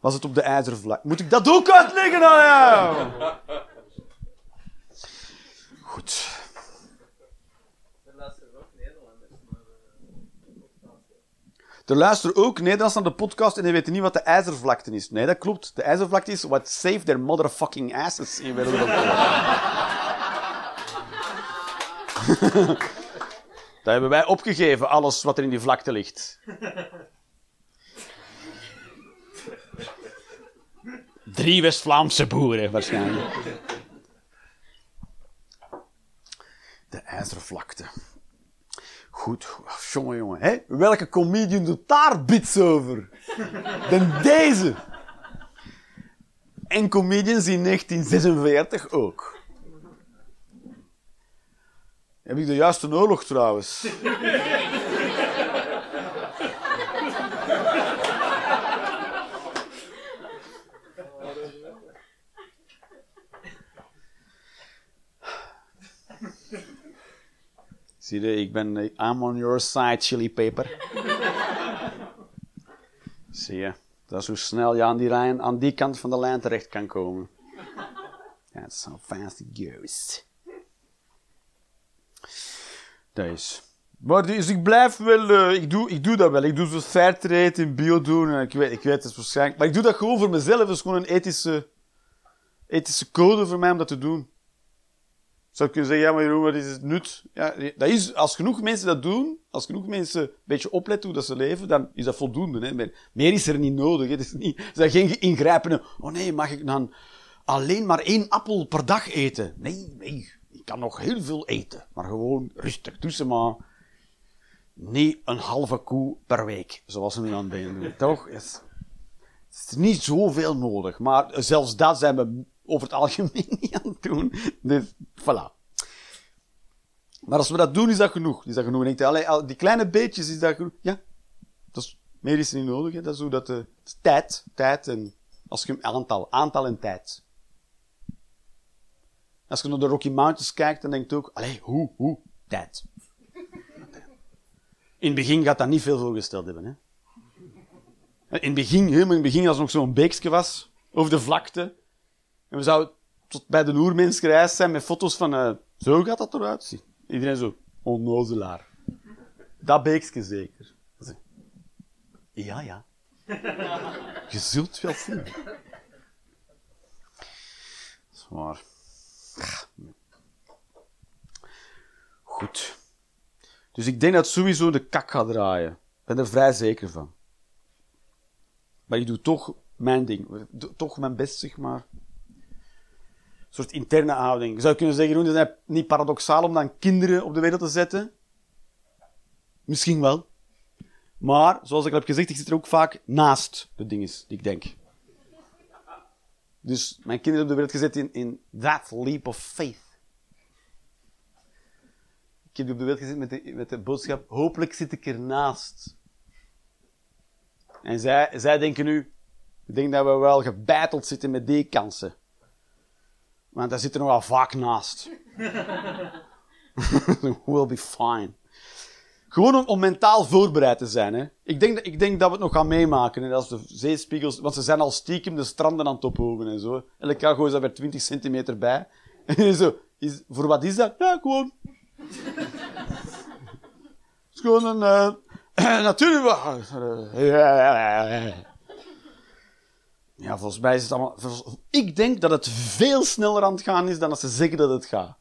Speaker 2: Was het op de ijzervlakte? Moet ik dat ook uitleggen aan jou? Goed.
Speaker 5: Er luisteren ook Nederlanders naar de podcast.
Speaker 2: Er luisteren ook Nederlands naar de podcast en die weten niet wat de ijzervlakte is. Nee, dat klopt. De ijzervlakte is what saved their motherfucking asses in Wereldoorlog [LAUGHS] 2. Dat hebben wij opgegeven, alles wat er in die vlakte ligt. Drie West-Vlaamse boeren, waarschijnlijk. De ijzervlakte. Goed, jongen, jongen. Hè? Welke comedian doet daar bits over? [LAUGHS] Dan deze. En comedians in 1946 ook. Heb ik de juiste oorlog trouwens? [LAUGHS] Zie je, ik ben... I'm on your side, chili paper. [LAUGHS] Zie je, dat is hoe snel je aan die, lijn, aan die kant van de lijn terecht kan komen. That's how fast it goes. Is. Maar dus ik blijf wel... eh, ik, doe, ik doe dat wel. Ik doe zo fairtrade in bio doen. En ik weet, ik weet het waarschijnlijk... Maar ik doe dat gewoon voor mezelf. Dat is gewoon een ethische, ethische code voor mij om dat te doen. Zou kunnen zeggen, ja, maar Jeroen, wat is het nut? Ja, dat is, als genoeg mensen dat doen, als genoeg mensen een beetje opletten hoe dat ze leven, dan is dat voldoende. Hè? Meer, is er niet nodig. Het is niet, geen ingrijpende, oh nee, mag ik dan alleen maar één appel per dag eten? Nee, nee, ik kan nog heel veel eten, maar gewoon rustig. Ze maar niet een halve koe per week, zoals ze nu aan het doen. Toch? Het is niet zoveel nodig, maar zelfs dat zijn we over het algemeen [LAUGHS] niet aan het doen. Dus, voilà. Maar als we dat doen, is dat genoeg. Is dat genoeg? En ik denk, allee, al die kleine beetjes, is dat genoeg? Ja. Dat is, meer is niet nodig. Dat is hoe dat... eh, het is tijd. Tijd en... Als je aantal. Aantal en tijd. Als je naar de Rocky Mountains kijkt, dan denk je ook... Allee, hoe? Hoe? Tijd. In het begin gaat dat niet veel voorgesteld hebben. Hè. In het begin, in het begin, als er nog zo'n beekje was, over de vlakte, en we zouden tot bij de oermens gereisd zijn met foto's van, eh, zo gaat dat eruit zien. Iedereen zo, onnozelaar. Dat beekje zeker. Ja, ja. [LAUGHS] Je zult wel zien. Zwaar. Goed. Dus ik denk dat sowieso de kak gaat draaien. Ik ben er vrij zeker van. Maar ik doe toch mijn ding. Toch mijn best, zeg maar. Een soort interne houding. Je zou kunnen zeggen, Jeroen, is het niet paradoxaal om dan kinderen op de wereld te zetten? Misschien wel. Maar, zoals ik al heb gezegd, ik zit er ook vaak naast de dingen die ik denk. Dus mijn kinderen op de wereld gezet in, in that leap of faith. Ik heb die op de wereld gezet met de, met de boodschap, hopelijk zit ik ernaast. En zij, zij denken nu, ik denk dat we wel gebeiteld zitten met die kansen. Want daar zit er nogal vaak naast. [LAUGHS] [LAUGHS] we'll be fine. Gewoon om, om mentaal voorbereid te zijn. Hè. Ik, denk, dat- ik denk dat we het nog gaan meemaken. En als de zeespiegels... Want ze zijn al stiekem de stranden aan het ophogen en zo. Elk jaar gooien ze weer 20 centimeter bij. [LAUGHS] En zo, is, voor wat is dat? Ja, gewoon... Het is gewoon een... [CLEARS THROAT] natuurlijk... Ja, volgens mij is het allemaal... Ik denk dat het veel sneller aan het gaan is dan dat ze zeggen dat het gaat.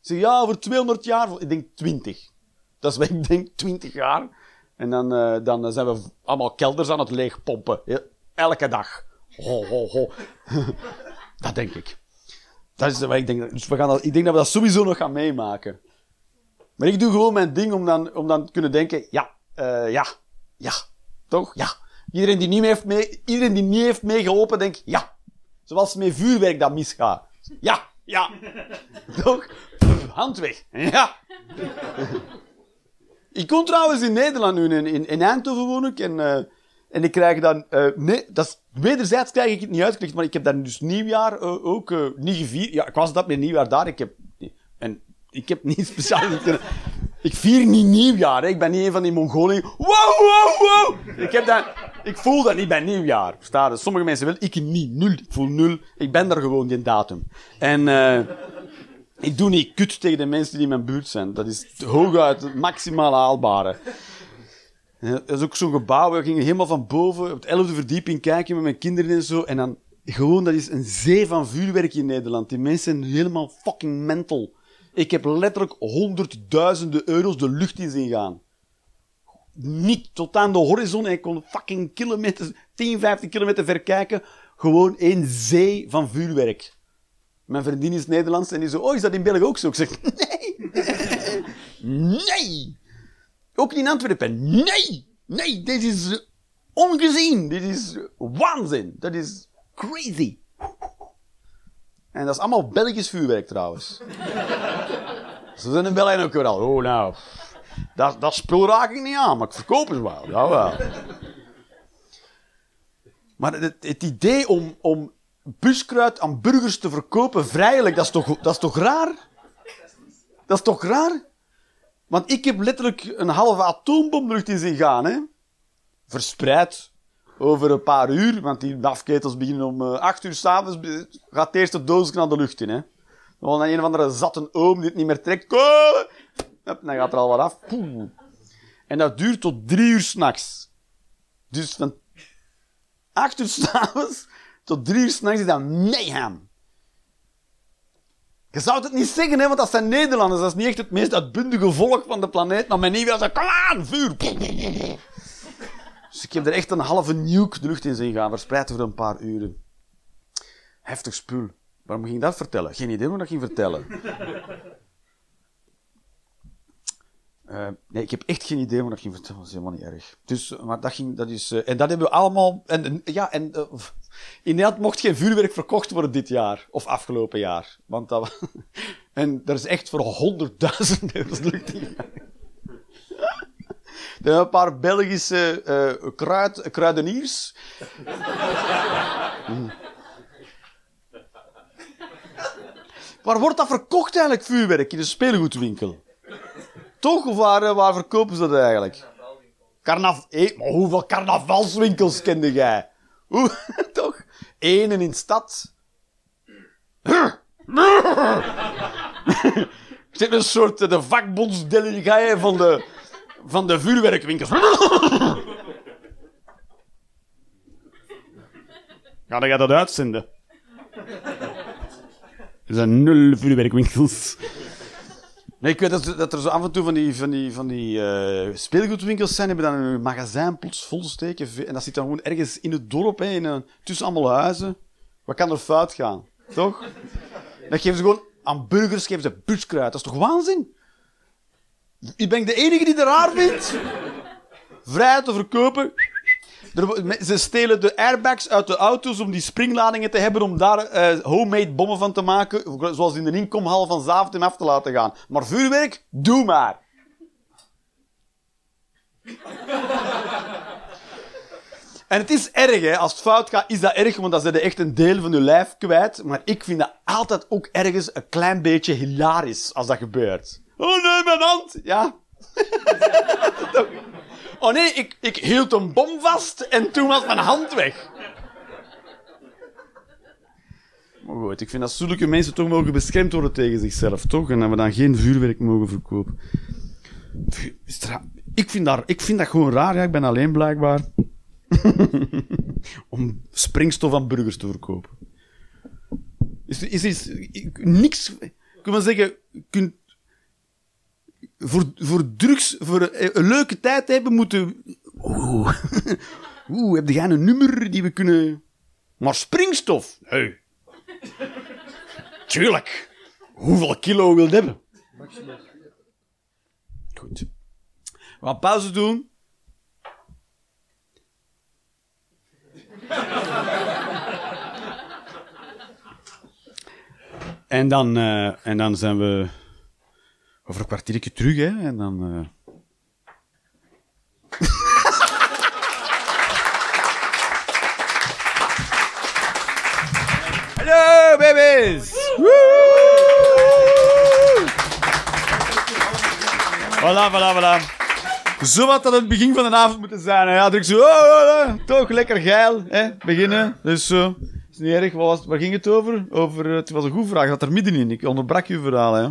Speaker 2: Ze zeggen, ja, over 200 jaar... Ik denk 20. Dat is wat ik denk, 20 jaar. En dan, eh, dan zijn we allemaal kelders aan het leegpompen. Elke dag. Ho, ho, ho. [LAUGHS] dat denk ik. Dat is wat ik denk. Dus we gaan dat, ik denk dat we dat sowieso nog gaan meemaken. Maar ik doe gewoon mijn ding om dan, om dan te kunnen denken, ja, eh, ja, ja, toch? Ja. Iedereen die niet meer heeft, mee, iedereen die niet heeft meegeholpen, denkt, ja. Zoals met vuurwerk dat misgaat. Ja, ja. [LAUGHS] toch? Hand weg. Ja. Ik kom trouwens in Nederland nu. In, in, in Eindhoven woon ik. En, eh, En ik krijg dan... eh, nee, dat is, wederzijds krijg ik het niet uitgelegd, maar ik heb dan dus nieuwjaar eh, ook eh, niet gevierd. Ja, ik was dat met nieuwjaar daar. Ik heb... Ik heb niet speciaal... ik vier niet nieuwjaar, hè. Ik ben niet een van die Mongolen. Wow, wow, wow! Ik heb dat... Ik voel dat niet bij nieuwjaar. Verstaan? Sommige mensen wel, ik niet. Nul. Ik voel nul. Ik ben daar gewoon, die datum. En... eh ik doe niet kut tegen de mensen die in mijn buurt zijn. Dat is hooguit het maximaal haalbare. Dat is ook zo'n gebouw. We gingen helemaal van boven op de elfde verdieping kijken met mijn kinderen en zo. En dan gewoon, dat is een zee van vuurwerk in Nederland. Die mensen zijn helemaal fucking mental. Ik heb letterlijk honderdduizenden euro's de lucht in zien gaan. Niet tot aan de horizon. En ik kon fucking kilometers, 10, 15 kilometer ver kijken. Gewoon één zee van vuurwerk. Mijn vriendin is Nederlands en die zo, oh, is dat in België ook zo? Ik zeg, nee, [LAUGHS] nee. Ook niet in Antwerpen, nee, nee, dit is ongezien. Dit is waanzin. Dat is crazy. En dat is allemaal Belgisch vuurwerk trouwens. [LAUGHS] Ze zijn in België ook weer al, oh nou, dat, dat spul raak ik niet aan, maar ik verkoop het wel, jawel. Maar het, het idee om, om buskruid aan burgers te verkopen vrijelijk, dat is toch, dat is toch raar? Dat is toch raar? Want ik heb letterlijk een halve atoombom lucht in zien gaan, hè? Verspreid over een paar uur, want die afketels beginnen om eh, acht uur s'avonds, be- gaat de eerste naar de lucht in, hè? Dan een of andere zatte oom die het niet meer trekt. Hup, dan gaat er al wat af. Poeh. En dat duurt tot drie uur s'nachts. Dus van acht uur s'avonds tot drie uur s'nachts is dat mayhem. Je zou het niet zeggen, hè, want dat zijn Nederlanders. Dat is niet echt het meest uitbundige volk van de planeet. Maar mijn nieuwe zei, kom aan, vuur. Dus ik heb er echt een halve nuke de lucht in zien gaan, verspreid over een paar uren. Heftig spul. Waarom ging ik dat vertellen? Geen idee wat ik ging vertellen. [LAUGHS] Eh, nee, ik heb echt geen idee wat ik ging vertellen. Dat is helemaal niet erg. Dus, maar dat ging, dat is, eh, en dat hebben we allemaal, en, ja, en, eh, in Nederland mocht geen vuurwerk verkocht worden dit jaar, of afgelopen jaar. Want dat, [LAUGHS] en er is echt voor honderdduizenden euro's [LAUGHS] Er zijn een paar Belgische eh, kruid, kruideniers. [LAUGHS] Waar wordt dat verkocht eigenlijk, vuurwerk? In een speelgoedwinkel? Toch? Of waar, eh, waar verkopen ze dat eigenlijk? Carnav hey, maar hoeveel carnavalswinkels kende jij? Hoe, [LAUGHS] toch? Eén in stad. Ik zit een soort eh, de vakbondsdelegatie van de, van de vuurwerkwinkels. [LAUGHS] Ga jij dat uitzenden? Er zijn nul vuurwerkwinkels. Nee, ik weet dat, dat er zo af en toe van die, van die, van die eh, speelgoedwinkels zijn, hebben dan een magazijn plots vol steken. En dat zit dan gewoon ergens in het dorp, hè, in een, tussen allemaal huizen. Wat kan er fout gaan? Toch? Dan geven ze gewoon aan burgers geven ze buskruid. Dat is toch waanzin? Ben ik de enige die het raar vindt? Vrij te verkopen. Er- Ze stelen de airbags uit de auto's om die springladingen te hebben, om daar eh, homemade bommen van te maken, zoals in de inkomhal van Zaventem af te laten gaan. Maar vuurwerk, doe maar. En het is erg, hè. Als het fout gaat, is dat erg, want dan zijn je echt een deel van je lijf kwijt. Maar ik vind dat altijd ook ergens een klein beetje hilarisch als dat gebeurt. Oh nee, mijn hand! Ja. [LAUGHS] Oh nee, ik, ik hield een bom vast en toen was mijn hand weg. Maar goed, ik vind dat zulke mensen toch mogen beschermd worden tegen zichzelf, toch? En dat we dan geen vuurwerk mogen verkopen. Ik vind, daar, ik vind dat gewoon raar, ja. Ik ben alleen blijkbaar. [LAUGHS] Om springstof aan burgers te verkopen. Is, is, is, ik- niks... Kun maar zeggen... Kunt, voor, voor drugs, voor een, leuke tijd hebben, moeten... Oeh, [LAUGHS] Oeh, heb jij een nummer die we kunnen... Maar springstof? Nee. Tuurlijk. Hoeveel kilo wil je hebben? Goed. We gaan pauze doen. En dan, eh, en dan zijn we over een kwartiertje terug, hè. En dan... Uh... [LAUGHS] Hallo, baby's! Voilà, voilà, voilà. Zo wat dat het begin van de avond moeten zijn. Hè? Ja, druk zo, oh, oh, oh. toch lekker geil, hè? beginnen. Dus zo, is niet erg. Wat was, waar ging het over? over? Eh, het was een goede vraag, dat er middenin. Ik onderbrak je verhaal, hè.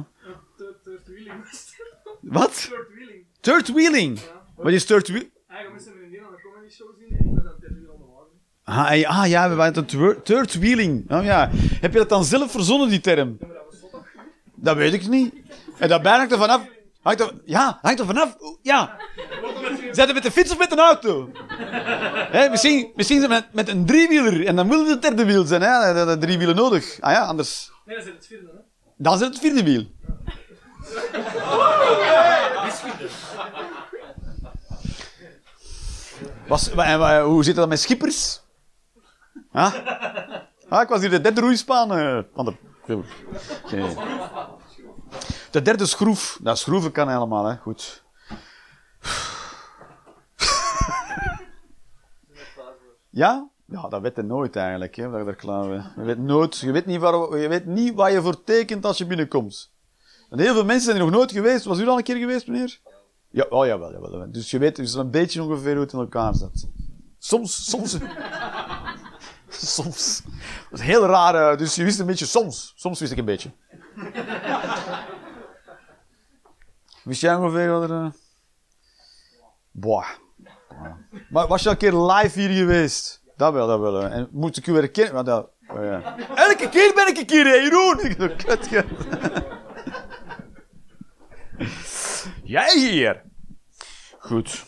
Speaker 2: Wat?
Speaker 5: Third wheeling.
Speaker 2: Third wheeling. Wat is third wheeling?
Speaker 5: Eigenlijk met zijn vriendin aan de comedy show zien en ik het derde aan de wagen.
Speaker 2: Ah, ja, ah, ja, we waren het thir- third wheeling. Oh, ja. Heb je dat dan zelf verzonnen, die term?
Speaker 5: Maar dat was.
Speaker 2: Dat weet ik niet. En daarbij hangt er vanaf. Hangt er, ja, hangt er vanaf. Ja. Zijn er met de fiets of met een auto? Misschien misschien zijn we met, met een driewieler. En dan wil het derde wiel zijn. Hè? Dat, dat drie wielen nodig. Ah ja, anders.
Speaker 5: Nee, dat is het vierde, hè.
Speaker 2: Dan is het het vierde wiel. Was, wa- en hoe zit dat met schippers? Ah? ah, ik was hier de derde roeispaan eh, van de... De derde schroef. Dat schroeven kan helemaal, hè. Goed. Ja? Ja, dat weet je nooit eigenlijk, hè, dat je er klaar. Je weet nooit, je weet niet waar, je weet niet waar je voor tekent als je binnenkomt. En heel veel mensen zijn nog nooit geweest. Was u al een keer geweest, meneer? Ja, oh jawel, jawel. Dus je weet dus een beetje ongeveer hoe het in elkaar zit. Soms, soms. [LAUGHS] soms. Dat is heel raar. eh, Dus je wist een beetje soms. Soms wist ik een beetje. [LAUGHS] Wist jij ongeveer wat er... eh? Boah. Maar was je al een keer live hier geweest? Dat wel, dat wel. En moet ik u herkennen? Oh ja. Elke keer ben ik een keer, hè, Jeroen. [LAUGHS] Ik dacht, kut, ge- Jij hier. Goed.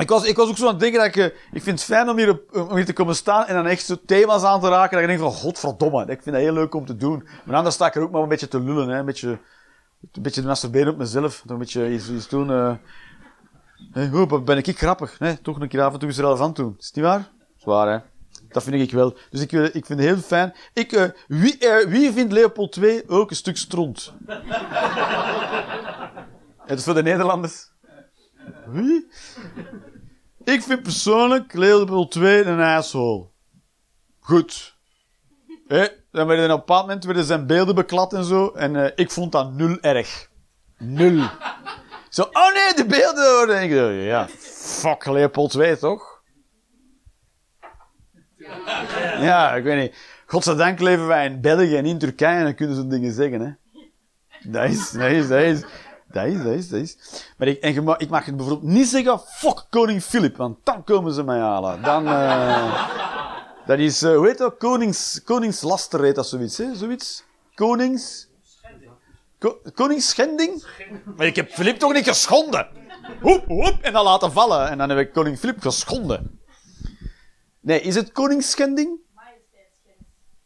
Speaker 2: Ik was, ik was ook zo aan het denken dat ik... eh, Ik vind het fijn om hier, op, om hier te komen staan en dan echt zo thema's aan te raken. Dat ik denk van, godverdomme. Ik vind dat heel leuk om te doen. Maar anders sta ik er ook maar een beetje te lullen. Hè. Een beetje, een beetje te masturberen op mezelf. Een beetje iets, iets doen... eh oh, wat ben ik grappig. Nee, toch een keer af en toe eens relevant doen. Is het niet waar? Is waar, hè? Dat vind ik wel. Dus ik, eh, ik vind het heel fijn. Ik, wie, wie vindt Leopold 2 ook een stuk stront? Het is voor de Nederlanders. Wie? Ik vind persoonlijk Leopold 2 een asshole. Goed. Hé, dan werden op een bepaald moment werden zijn beelden beklad en zo. En eh, ik vond dat nul erg. Nul. Zo, oh nee, de beelden worden. En ik dacht, ja, fuck Leopold 2 toch? Ja, ik weet niet. Godzijdank leven wij in België en in Turkije en dan kunnen ze dingen zeggen, hè. Dat is, dat is, dat is. Dat is, dat is, dat is. Maar ik, en je ik mag het bijvoorbeeld niet zeggen, fuck koning Filip, want dan komen ze mij halen. Dan, eh [LAUGHS] dat is, eh, hoe heet dat? Konings, koningslaster heet dat zoiets, hè? Zoiets? Konings... Ko, koningsschending? Maar ik heb Filip toch niet geschonden? Hoep, hoep, en dan laten vallen. En dan heb ik koning Filip geschonden. Nee, is het koningsschending?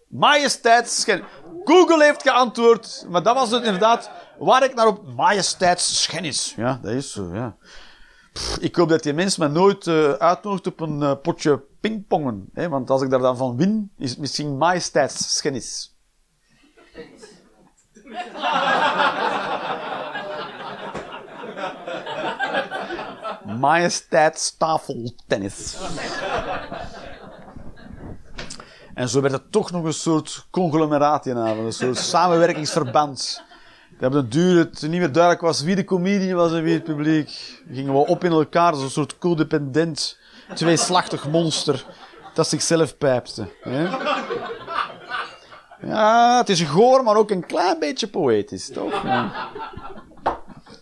Speaker 2: Majesteitsschending. Google heeft geantwoord, maar dat was het inderdaad waar ik naar op majesteitsschennis. Ja, dat is zo, ja. Pff, ik hoop dat die mens me nooit eh, uitnodigt op een eh, potje pingpongen. Hè, want als ik daar dan van win, is het misschien majesteitsschennis. Majesteitstafeltennis. En zo werd het toch nog een soort conglomeraatieavond, een soort samenwerkingsverband. Dat op den duur het niet meer duidelijk was wie de comedian was en wie het publiek. Gingen we op in elkaar, een soort codependent, tweeslachtig monster dat zichzelf pijpte. Hè? Ja, het is goor, maar ook een klein beetje poëtisch, toch?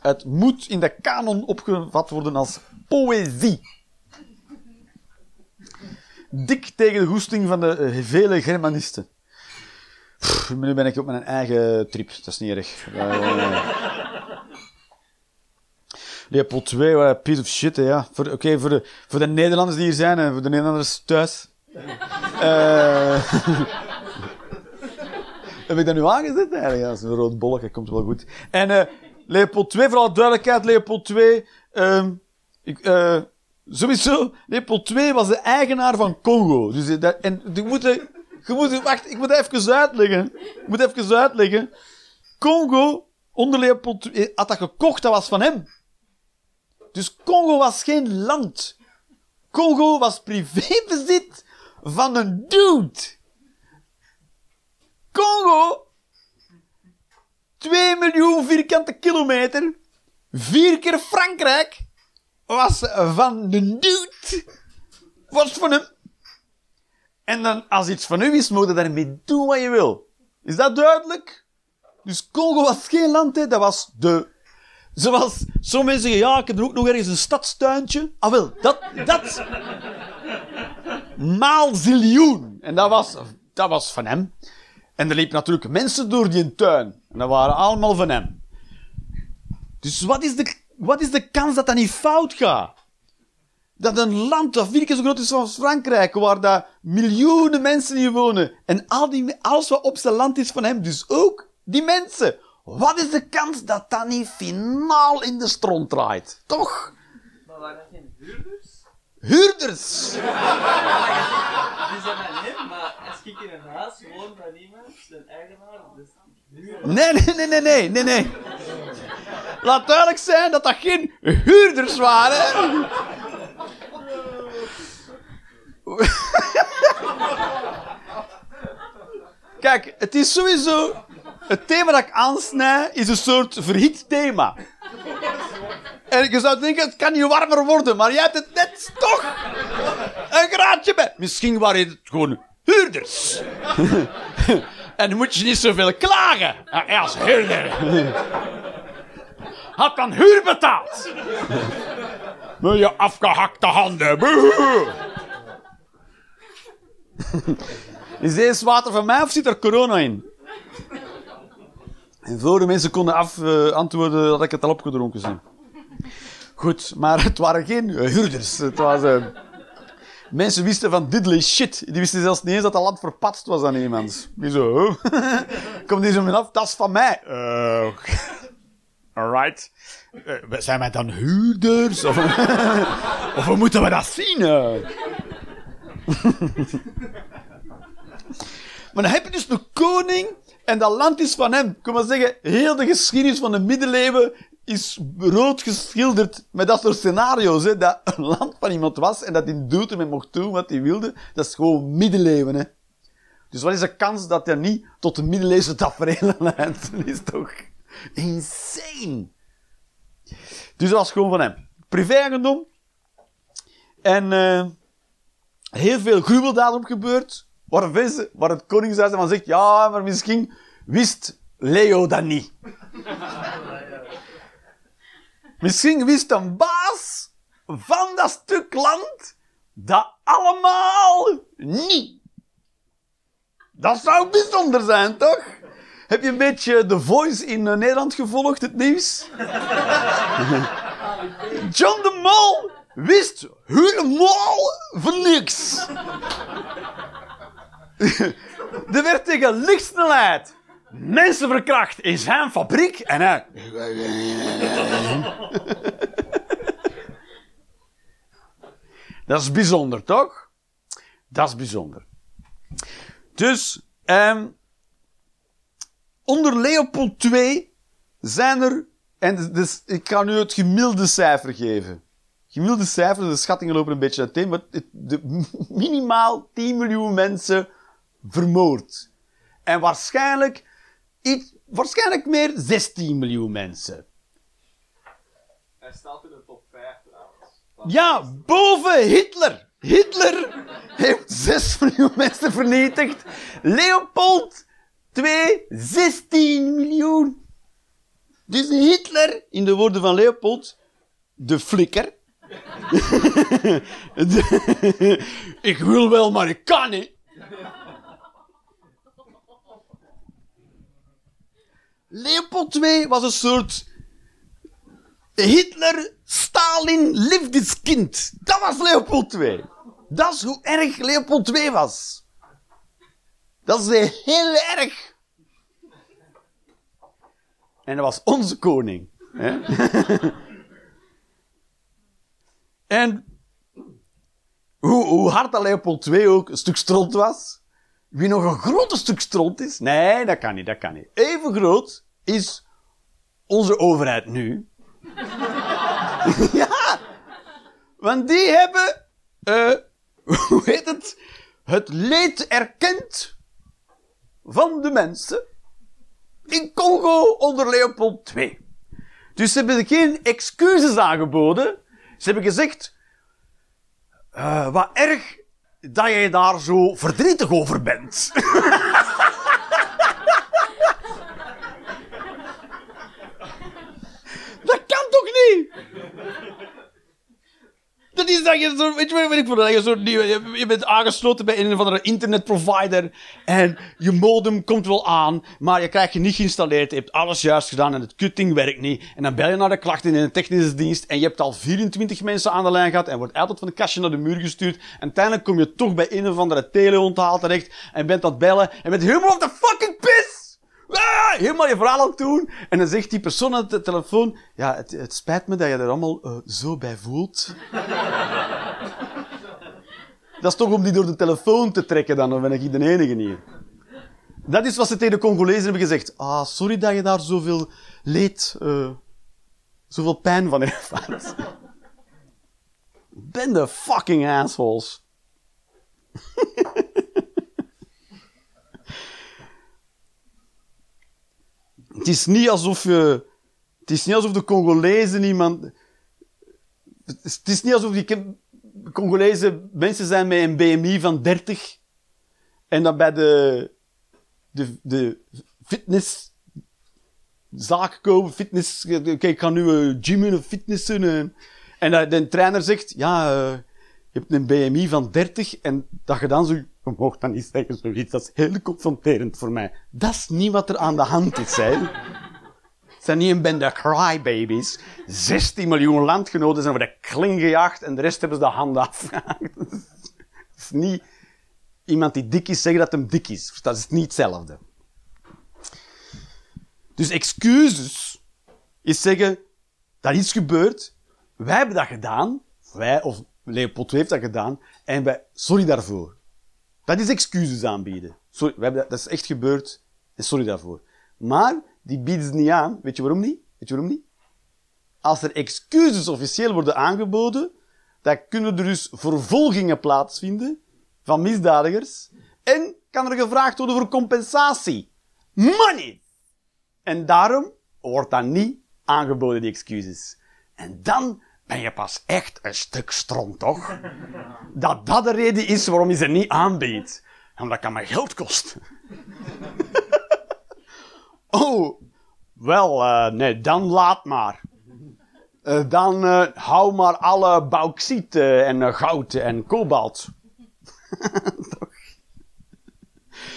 Speaker 2: Het moet in de kanon opgevat worden als poëzie. Dik tegen de goesting van de eh, vele Germanisten. Pff, nu ben ik op mijn eigen trip, dat is niet erg. Leopold 2, wat een piece of shit, ja. Oké, voor, de, voor de Nederlanders die hier zijn en voor de Nederlanders thuis. Eh [LAUGHS] heb ik dat nu aangezet eigenlijk? Ja, dat is een rood bolletje, komt wel goed. En eh Leopold 2, voor alle duidelijkheid, Leopold 2, ehm ik, eh sowieso, Leopold 2 was de eigenaar van Congo. Dus dat, en je moet, eh, je moet, wacht, ik moet even uitleggen. Ik moet even uitleggen. Congo, onder Leopold 2, had dat gekocht, dat was van hem. Dus Congo was geen land. Congo was privébezit van een dude. Congo, 2 miljoen vierkante kilometer, vier keer Frankrijk, was van de dude, was van hem. En dan, als iets van u is, moet je daarmee doen wat je wil. Is dat duidelijk? Dus Congo was geen land, hè. dat was de... Zoals sommige zeggen, ja, ik heb er ook nog ergens een stadstuintje. Ah wel, dat... dat [LAUGHS] maal ziljoen. En dat was, dat was van hem. En er liepen natuurlijk mensen door die tuin. En dat waren allemaal van hem. Dus wat is de, wat is de kans dat dat niet fout gaat? Dat een land dat vier keer zo groot is als Frankrijk, waar daar miljoenen mensen in wonen, en al die, alles wat op zijn land is van hem, dus ook die mensen. Wat is de kans dat dat niet finaal in de stront draait? Toch?
Speaker 6: Maar waren dat geen huurders?
Speaker 2: Huurders!
Speaker 6: Die zijn hem, maar als ik in een huis woon van iemand, zijn eigenaar, dus.
Speaker 2: Nee, nee, nee, nee, nee, nee, nee. Laat duidelijk zijn dat dat geen huurders waren. [LAUGHS] Kijk, het is sowieso... Het thema dat ik aansnij is een soort verhit thema. En je zou denken, het kan niet warmer worden, maar jij hebt het net toch een graadje bij. Misschien waren het gewoon huurders. [LAUGHS] En dan moet je niet zoveel klagen. Ja, hij als huurder. [LAUGHS] Had dan huur betaald. Met je afgehakte handen. Is deze water van mij of zit er corona in? En voor de mensen konden af, eh, antwoorden dat ik het al opgedronken ben. Goed, maar het waren geen eh, huurders. Het was... eh, Mensen wisten van diddly shit. Die wisten zelfs niet eens dat dat land verpatst was aan iemand. Huh? [LAUGHS] Komt die zo mee af, dat is van mij. [LAUGHS] Alright. Zijn wij dan huurders? Of, [LAUGHS] of moeten we dat zien? [LAUGHS] maar dan heb je dus een koning en dat land is van hem. Kom maar zeggen, heel de geschiedenis van de middeleeuwen is rood geschilderd met dat soort scenario's. Hè? Dat een land van iemand was en dat hij doet en mocht doen wat hij wilde. Dat is gewoon middeleeuwen. Hè? Dus wat is de kans dat hij niet tot de middeleeuwse tafereelen leidt? Dat is toch insane. Dus dat was gewoon van hem. Privé-eigendom. En eh, heel veel gruweldaden op gebeurd. Waar, waar het koningshuis van zegt, ja, maar misschien wist Leo dat niet. [LAUGHS] Misschien wist een baas van dat stuk land dat allemaal niet. Dat zou bijzonder zijn, toch? Heb je een beetje The Voice in eh, Nederland gevolgd, het nieuws? [LAUGHS] John de Mol wist helemaal van niks. er werd tegen lichtsnelheid mensen verkracht in zijn fabriek en hij... Dat is bijzonder, toch? Dat is bijzonder. Dus, ehm, onder Leopold II zijn er, en dus, ik ga nu het gemiddelde cijfer geven. Gemiddelde cijfer, de schattingen lopen een beetje uiteen, maar het, de, [LAUGHS] minimaal 10 miljoen mensen vermoord. En waarschijnlijk, iets, waarschijnlijk meer 16 miljoen mensen.
Speaker 5: Hij staat in de top 5 trouwens.
Speaker 2: Ja, boven Hitler. Hitler heeft 6 miljoen mensen vernietigd. Leopold II, 16 miljoen. Dus Hitler, in de woorden van Leopold, de flikker. [LAUGHS] Ik wil wel, maar ik kan niet. Leopold II was een soort Hitler, Stalin, liefdeskind. Dat was Leopold II. Dat is hoe erg Leopold II was. Dat is heel erg. En dat was onze koning. Hè? [LAUGHS] en hoe, hoe hard dat Leopold II ook een stuk stront was. Wie nog een groter stuk stront is? Nee, dat kan niet, dat kan niet. Even groot is onze overheid nu. [LAUGHS] ja! Want die hebben, eh, [LAUGHS] hoe heet het? Het leed erkend van de mensen in Congo onder Leopold II. Dus ze hebben geen excuses aangeboden. Ze hebben gezegd, eh, wat erg dat jij daar zo verdrietig over bent. [LAUGHS] dat kan toch niet? Dat is dat je zo, weet je wat ik? Dat je zo je, bent aangesloten bij een of andere internetprovider en je modem komt wel aan, maar je krijgt je niet geïnstalleerd. Je hebt alles juist gedaan en het kutting werkt niet. En dan bel je naar de klachten in een technische dienst en je hebt al 24 mensen aan de lijn gehad en wordt altijd van de kastje naar de muur gestuurd. En uiteindelijk kom je toch bij een of andere teleonthaal terecht en bent het bellen en bent helemaal op de fucking piss! Helemaal je verhaal aan doen. En dan zegt die persoon aan de telefoon, ja, het, het spijt me dat je er allemaal eh, zo bij voelt. [LAUGHS] Dat is toch om die door de telefoon te trekken dan, ben ik de enige hier? Dat is wat ze tegen de Congolezen hebben gezegd. Ah, sorry dat je daar zoveel leed, eh, zoveel pijn van ervaart. [LAUGHS] ben de fucking assholes. [LAUGHS] Het is niet alsof je, het is niet alsof de Congolezen iemand, het is niet alsof die Congolezen mensen zijn met een BMI van 30 en dan bij de, de, de fitnesszaak komen, fitness, kijk, ik ga nu uh, gymmen of fitnessen en, en dat de trainer zegt, ja, je hebt een BMI van 30 en dat je dan zo, mag dat niet zeggen zoiets, dat is heel confronterend voor mij. Dat is niet wat er aan de hand is, hè. Het zijn niet een bende crybabies. 16 miljoen landgenoten zijn voor de kling gejaagd en de rest hebben ze de handen afgehaakt. [LAUGHS] Het is niet iemand die dik is zeggen dat hem dik is. Dat is niet hetzelfde. Dus excuses is zeggen, dat is gebeurd, wij hebben dat gedaan, wij of Leopold heeft dat gedaan, en wij, sorry daarvoor. Dat is excuses aanbieden. Sorry, we hebben dat, dat is echt gebeurd, en sorry daarvoor. Maar, die bieden ze niet aan. Weet je waarom niet? Weet je waarom niet? Als er excuses officieel worden aangeboden, dan kunnen er dus vervolgingen plaatsvinden van misdadigers, en kan er gevraagd worden voor compensatie. Money! En daarom wordt dat niet aangeboden, die excuses. En dan ben je pas echt een stuk stront, toch? Dat dat de reden is waarom je ze niet aanbiedt. En dat me geld kosten. [LAUGHS] oh, wel, uh, nee, dan laat maar. Uh, dan uh, hou maar alle bauxiet en goud en kobalt. [LAUGHS]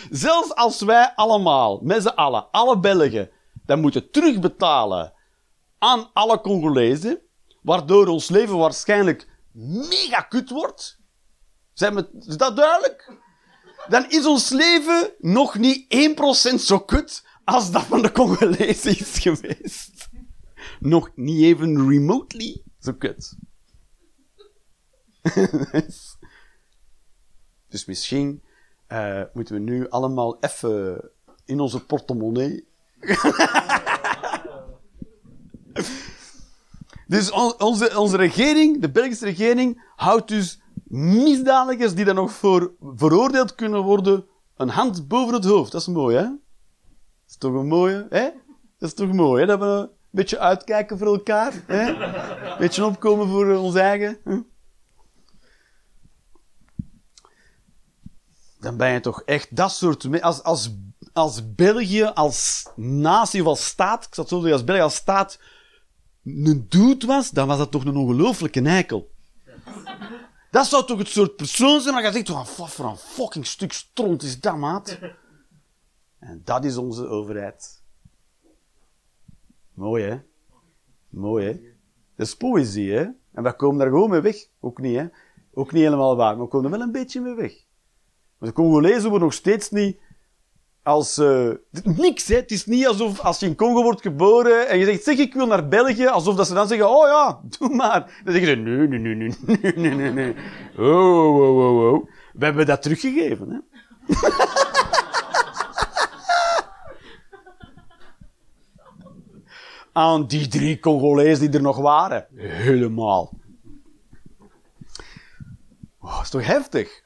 Speaker 2: Zelfs als wij allemaal, met z'n allen, alle Belgen, dat moeten terugbetalen aan alle Congolezen, waardoor ons leven waarschijnlijk mega kut wordt. Zijn we, is dat duidelijk? Dan is ons leven nog niet 1% zo kut als dat van de Congolezen is geweest. Nog niet even remotely zo kut. [LAUGHS] dus misschien uh, moeten we nu allemaal even in onze portemonnee. [LAUGHS] dus on, onze, onze regering, de Belgische regering, houdt dus misdadigers die dan nog voor veroordeeld kunnen worden, een hand boven het hoofd. Dat is mooi, hè? Dat is toch een hè? Dat is toch mooi, hè? Dat we een beetje uitkijken voor elkaar, hè? Een beetje opkomen voor ons eigen. Dan ben je toch echt dat soort... Als, als, als België, als natie of als staat, ik zal het zo zeggen, als België als staat een dude was, dan was dat toch een ongelooflijke eikel. Dat zou toch het soort persoon zijn waar je zegt, wat voor een fucking stuk stront is dat, maat? En dat is onze overheid. Mooi, hè? Mooi, hè? Dat is poëzie, hè? En wij komen daar gewoon mee weg. Ook niet, hè? Ook niet helemaal waar, maar we komen er wel een beetje mee weg. Maar de Congolezen worden nog steeds niet als... Eh, niks, hè. Het is niet alsof als je in Congo wordt geboren en je zegt, zeg, ik wil naar België, alsof dat ze dan zeggen, oh ja, [LAUGHS] doe maar. Dan zeggen ze, nee, nee, nee, nee, nee, nee, nee. Oh oh, oh, oh, oh, oh. We hebben dat teruggegeven, hè. [LAUGHS] Aan die drie Congolees die er nog waren. Helemaal. Oh, dat is toch heftig?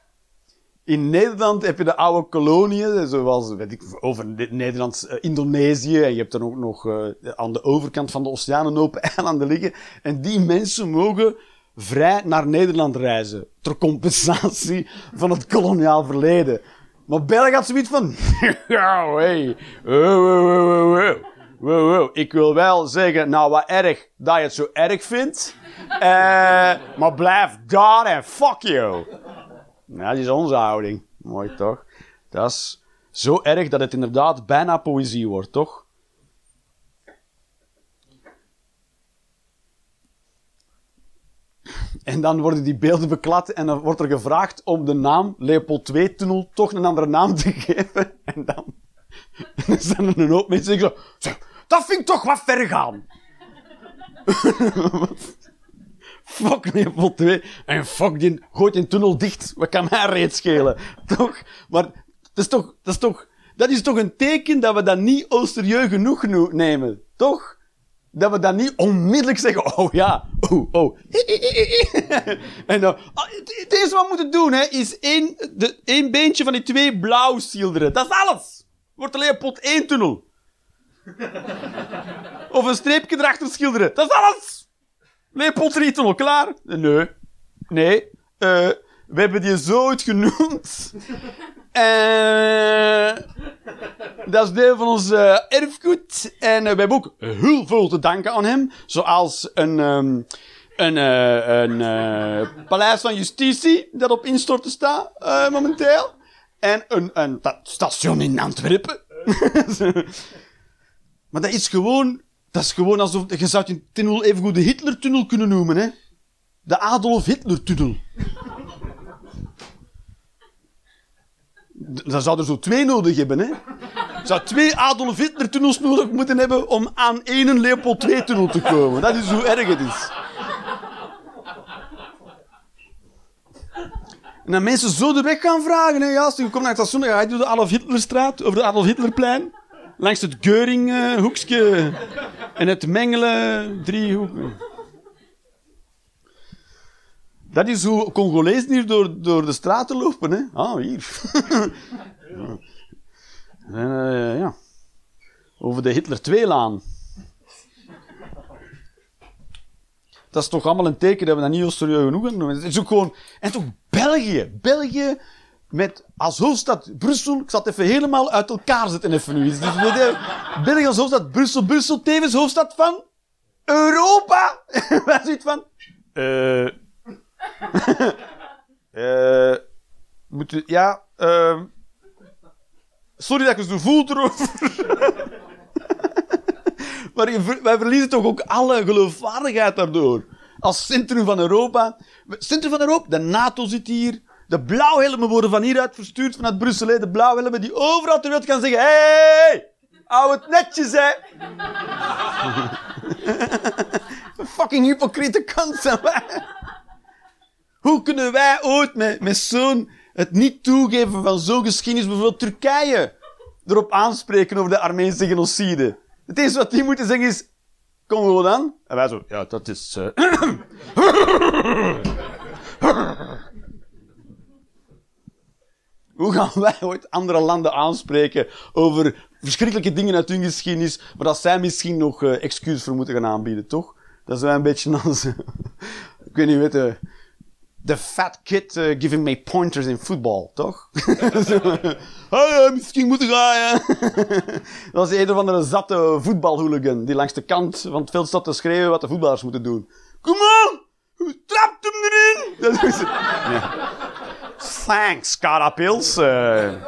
Speaker 2: In Nederland heb je de oude koloniën, zoals weet ik, over Nederlands, eh, Indonesië. En je hebt dan ook nog eh, aan de overkant van de oceaan een open [LAUGHS] eilanden liggen. En die mensen mogen vrij naar Nederland reizen. Ter compensatie van het koloniaal verleden. Maar België had zoiets van... [LAUGHS] Ja, hey. Wow, wow. Ik wil wel zeggen, nou wat erg dat je het zo erg vindt. Eh, maar blijf daar en fuck you. Ja, die is onze houding. Mooi toch? Dat is zo erg dat het inderdaad bijna poëzie wordt, toch? En dan worden die beelden beklad en dan wordt er gevraagd om de naam Leopold II-tunnel toch een andere naam te geven. En dan, staan er een hoop mensen die zo, dat vind ik toch wat ver gaan. [LAUGHS] fuck Leopold II en fuck die, gooit die tunnel dicht. Wat kan mij reeds schelen? Toch? Maar dat is toch, dat is toch, dat is toch een teken dat we dat niet au serieus genoeg no- nemen. Toch? Dat we dan niet onmiddellijk zeggen, oh ja, oh, oh. [LAUGHS] en dan, ah, het eerste wat we moeten doen, hè, is één, de, één beentje van die twee blauw schilderen. Dat is alles. Wordt de Leopold één tunnel. [LAUGHS] of een streepje erachter schilderen. Dat is alles. Leopold 3 tunnel, klaar? Nee. Nee. Eh, we hebben die zo genoemd. [LAUGHS] Eh, dat is deel van ons eh, erfgoed. En we hebben ook heel veel te danken aan hem. Zoals een, ehm, een, een paleis van justitie dat op instorten staat momenteel. En een, een station in Antwerpen. [LAUGHS] maar dat is gewoon... Dat is gewoon alsof... Je zou die tunnel evengoed de Hitler-tunnel kunnen noemen, hè. De Adolf Hitler-tunnel. Dan zou er zo twee nodig hebben, hè. Zou twee Adolf Hitler-tunnels nodig moeten hebben om aan één Leopold II-tunnel te komen. Dat is hoe erg het is. En dan mensen zo de weg gaan vragen. Hè. Ja, als je komt naar het station, ga je door de Adolf Hitlerstraat, over de Adolf Hitlerplein. Langs het Geuring-hoekje. en het Mengelen driehoek. Dat is hoe Congolezen hier door, door de straten lopen. Hè. Ah, hier. [LAUGHS] En, eh, ja. Over de Hitler 2-laan. Dat is toch allemaal een teken dat we dat niet heel serieus genoeg gaan doen. Het is ook gewoon... En toch België. België met als hoofdstad Brussel. Ik zal het even helemaal uit elkaar zetten even nu. Dus België als hoofdstad Brussel. Brussel tevens hoofdstad van Europa. [LAUGHS] Waar zit van? Eh... [LAUGHS] eh... Moet. Ja, ehm... Sorry dat [LAUGHS] je zo voelt erover. maar wij verliezen toch ook alle geloofwaardigheid daardoor. Als centrum van Europa. Centrum van Europa, de NATO zit hier. De blauwhelmen worden van hieruit verstuurd vanuit Brussel. hè. De blauwhelmen die overal ter wereld gaan zeggen: hey, hou het netjes, hè. [LAUGHS] Fucking hypocriete kant zijn wij. Hoe kunnen wij ooit met, met zo'n... Het niet toegeven van zo'n geschiedenis, bijvoorbeeld Turkije, erop aanspreken over de Armeense genocide. Het eerste wat die moeten zeggen is... Congo dan? En wij zo... Ja, dat is... eh, [CLEARS THROAT] [CLEARS THROAT] [CLEARS THROAT] Hoe gaan [LAUGHS] wij ooit andere landen aanspreken over verschrikkelijke dingen uit hun geschiedenis, maar dat zij misschien nog eh, excuus voor moeten gaan aanbieden, toch? Dat is wel een beetje [LAUGHS] als... ik weet niet, weet je... The fat kid eh, giving me pointers in football, toch? [LAUGHS] Oh misschien moeten gaan, dat was een of andere zatte voetbalhooligan die langs de kant van het veld zat te schreeuwen wat de voetballers moeten doen. Kom on! Trap hem erin! Is... Ja. Thanks, Pils, uh,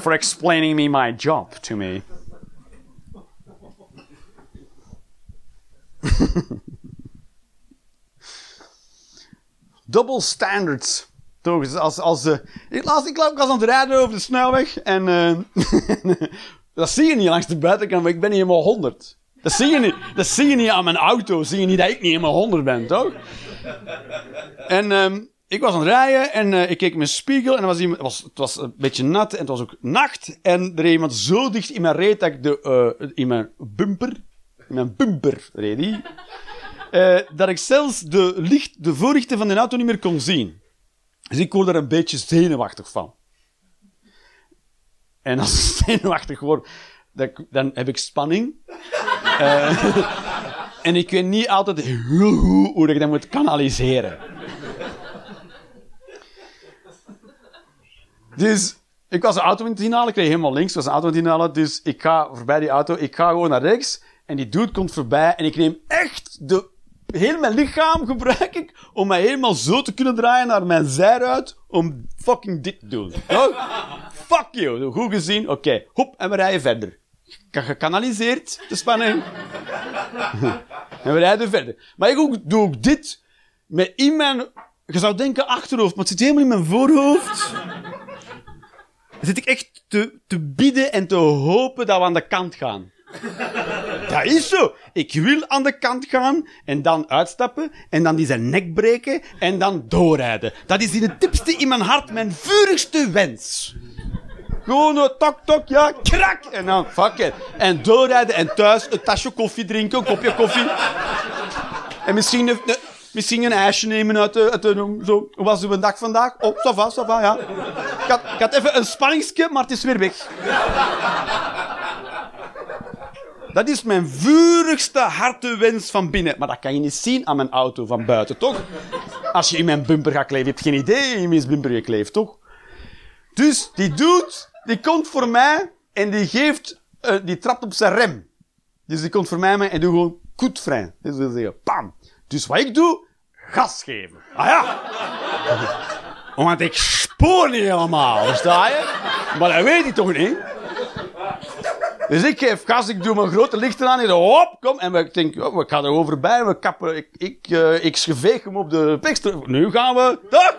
Speaker 2: for explaining me my job to me. Double standards. Toch, dus als, als, eh, ik, las, ik, ik was aan het rijden over de snelweg en eh, [LAUGHS] dat zie je niet langs de buitenkant, maar ik ben niet helemaal 100. Dat zie je niet, dat zie je niet aan mijn auto, zie je niet dat ik niet helemaal 100 ben, toch? En ehm, ik was aan het rijden en eh, ik keek in mijn spiegel en er was iemand, het, was, het was een beetje nat en het was ook nacht. En er reed iemand zo dicht in mijn reet dat ik de, eh, in mijn bumper, in mijn bumper reed die, [LAUGHS] eh, dat ik zelfs de, licht, de voorlichten van de auto niet meer kon zien. Dus ik word er een beetje zenuwachtig van. En als ik [LAUGHS] zenuwachtig word, dan, dan heb ik spanning. [LAUGHS] En ik weet niet altijd hoe ik dat moet kanaliseren. Dus ik was een auto in het inhalen, ik kreeg helemaal links, was een auto in het inhalen, dus ik ga voorbij die auto, ik ga gewoon naar rechts, en die dude komt voorbij, en ik neem echt de, heel mijn lichaam [LAUGHS] gebruik ik, om mij helemaal zo te kunnen draaien naar mijn zijruit, om fucking dit te doen. [LAUGHS] Oh, fuck you, goed gezien, oké, hop, en we rijden verder. Ge- Gekanaliseerd, de spanning. [LAUGHS] en we rijden verder. Maar ik doe ook dit, met in mijn, je zou denken achterhoofd, maar het zit helemaal in mijn voorhoofd zit ik echt te, te bidden en te hopen dat we aan de kant gaan. Dat is zo. Ik wil aan de kant gaan en dan uitstappen en dan die zijn nek breken en dan doorrijden. Dat is die de diepste in mijn hart, mijn vurigste wens. Gewoon tok, tok, ja, krak. En dan, fuck it. En doorrijden en thuis een tasje koffie drinken, een kopje koffie. En misschien een- misschien een ijsje nemen uit de, uit de zo. Hoe was uw dag vandaag? Oh, ça va, ça va, ja. Ik had, even een spanningske, maar het is weer weg. Dat is mijn vurigste hartewens van binnen. Maar dat kan je niet zien aan mijn auto van buiten, toch? Als je in mijn bumper gaat kleven, je hebt geen idee in mijn bumper gekleefd, toch? Dus die dude, die komt voor mij en die geeft, eh, die trapt op zijn rem. Dus die komt voor mij en doet gewoon goed vrij. Dus wil zeggen, pam. Dus wat ik doe, gas geven. Ah ja. Want ik spoor niet helemaal, versta je? Maar dat weet ik toch niet? Dus ik geef gas, ik doe mijn grote lichten aan en hop, kom. En ik denk, oh, we gaan er over bij, we kappen, ik, ik, eh, ik veeg hem op de pekster. Nu gaan we, toch?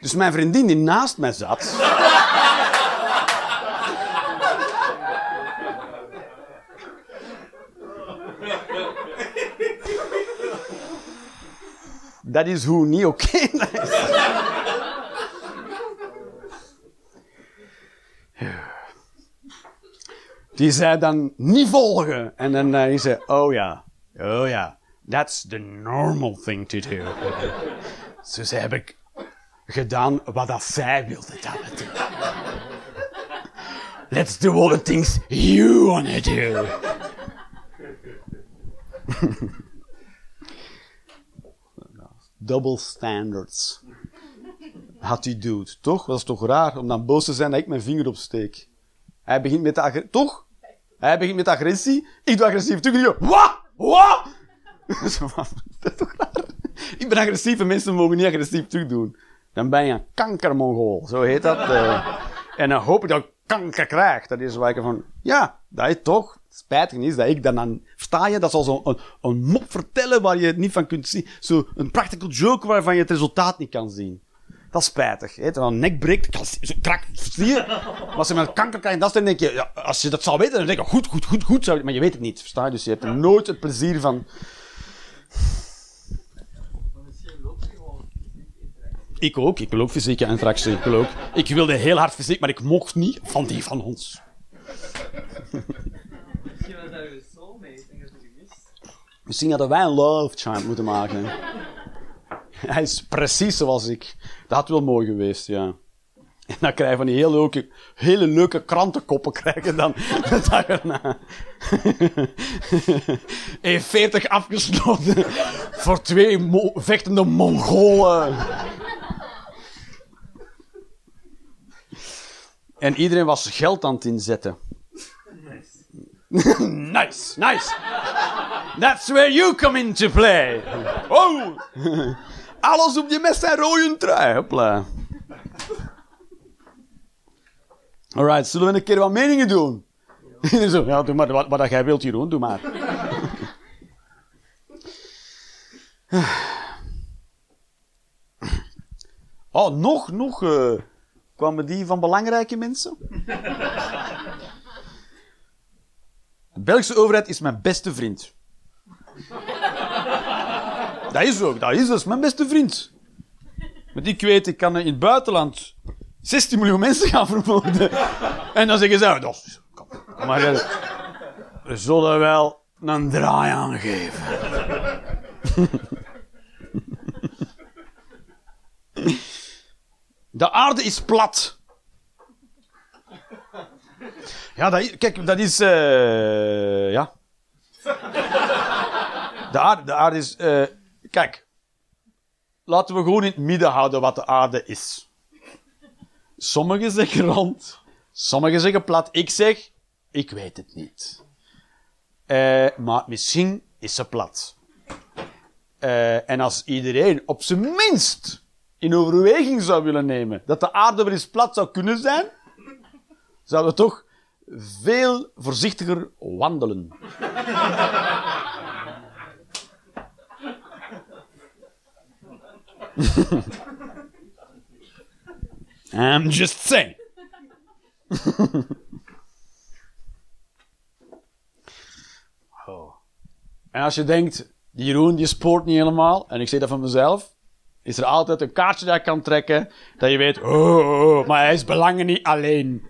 Speaker 2: Dus mijn vriendin die naast mij zat. Dat is hoe niet oké is. Die zei dan niet volgen. En dan uh, die zei, oh ja, oh ja, that's the normal thing to do. dus heb ik gedaan wat dat zij wilde dat we doen. Let's do all the things you wanna do. Double standards. Had die dude, toch? Dat is toch raar om dan boos te zijn dat ik mijn vinger opsteek. Hij begint met agressie. Toch? Hij begint met agressie. Ik doe agressief. Toen je. Wat? Wat? Dat is toch raar? Ik ben agressief en mensen mogen niet agressief terugdoen. Dan ben je een kankermongool. Zo heet dat. eh. En dan hoop ik dat kanker krijg. Dat is waar ik van. Ja, dat is toch. Spijtig is dat ik dan aan. Versta je? Dat is al zo'n een, mop vertellen waar je het niet van kunt zien. Zo een practical joke waarvan je het resultaat niet kan zien. Dat is spijtig. Hè? Terwijl een nek breekt, krak, zie je? Maar als je met kanker krijgt, dan denk je, ja, als je dat zou weten, dan denk je, goed, goed, goed, goed, je- maar je weet het niet, versta je? Dus je hebt nooit het plezier van.
Speaker 6: Maar misschien loopt je gewoon fysiek interactie.
Speaker 2: Ik ook, ik wil ook fysieke interactie, ik wil ook. Ik wilde heel hard fysiek, maar ik mocht niet van die van ons.
Speaker 6: Misschien was dat.
Speaker 2: Misschien hadden wij een love chant moeten maken. Hij is precies zoals ik. Dat had wel mooi geweest, ja. En dan krijg je van die hele leuke, hele leuke krantenkoppen krijgen dan de dag erna. E40 afgesloten voor twee vechtende Mongolen. En iedereen was geld aan het inzetten. [LAUGHS] nice, nice. That's where you come into play. Oh! Alles op die mes en rode trui. Hopla. Alright, zullen we een keer wat meningen doen? [LAUGHS] Zo, ja, doe maar wat, wat jij wilt, Jeroen, doe maar. [LAUGHS] Oh, nog, nog eh, kwamen die van belangrijke mensen? De Belgische overheid is mijn beste vriend. Dat is ook, dat is dus mijn beste vriend. Want ik weet, ik kan in het buitenland 16 miljoen mensen gaan vermoorden. En dan zeggen ze, oh, dat kom, maar, we zullen wel een draai aan geven. De aarde is plat. Ja, dat kijk, dat is. eh, ja. De aarde, de aarde is. eh, kijk. Laten we gewoon in het midden houden wat de aarde is. Sommigen zeggen rond, sommigen zeggen plat. Ik zeg, ik weet het niet. Eh, maar misschien is ze plat. En als iedereen op zijn minst in overweging zou willen nemen dat de aarde wel eens plat zou kunnen zijn, zouden we toch veel voorzichtiger wandelen. [LAUGHS] I'm just saying. [LAUGHS] oh. En als je denkt, die Jeroen die spoort niet helemaal, en ik zeg dat van mezelf, is er altijd een kaartje dat je kan trekken, dat je weet, oh, oh, oh, maar hij is belangen niet alleen.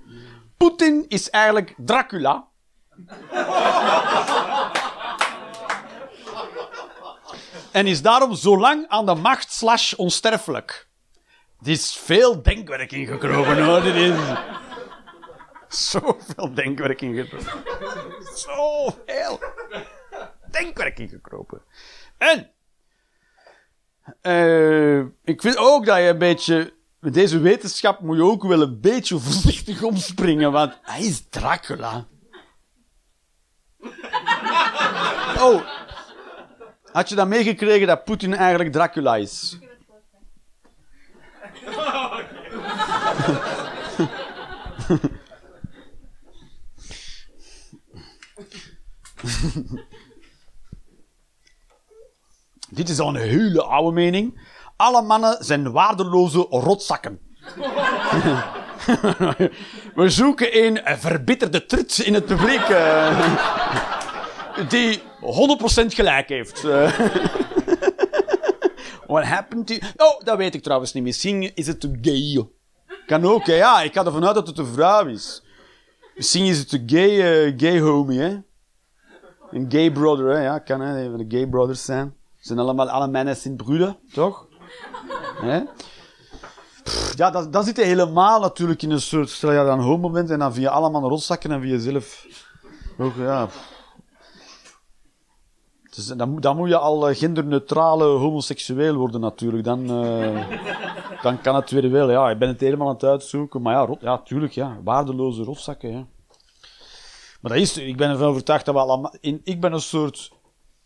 Speaker 2: Poetin is eigenlijk Dracula. en is daarom zo lang aan de macht slash onsterfelijk. Er is veel denkwerk ingekropen hoor. Er is zoveel denkwerk ingekropen. Zoveel denkwerk ingekropen. En eh, ik vind ook dat je een beetje. Met deze wetenschap moet je ook wel een beetje voorzichtig omspringen, want hij is Dracula. [LAUGHS] Oh. Had je dan meegekregen dat Poetin eigenlijk Dracula is? [LAUGHS] Dit is al een hele oude mening. Alle mannen zijn waardeloze rotzakken. [LAUGHS] We zoeken een verbitterde trut in het publiek. eh, die 100% gelijk heeft. eh. [LAUGHS] What happened to... Oh, dat weet ik trouwens niet. Misschien is het gay. Kan ook, hè. Ja, ik ga ervan uit dat het een vrouw is. Misschien is het een gay, eh, gay homie, hè. Een gay brother, hè. Ja, kan, hè. Een van de gay brothers zijn. Zijn allemaal alle mannen zijn broeder, toch? [LAUGHS] Ja, dat, dat zit je helemaal natuurlijk in een soort... Stel je dan homo bent en dan via allemaal rotzakken en via jezelf... Ook, ja... Dus dan, moet- dan moet je al eh, genderneutrale homoseksueel worden natuurlijk. Dan, eh, dan kan het weer wel. Ja, ik ben het helemaal aan het uitzoeken. Maar ja, rot, ja tuurlijk, ja. Waardeloze rotzakken, ja. Maar dat is... Ik ben ervan overtuigd dat we allemaal... In, ik ben een soort...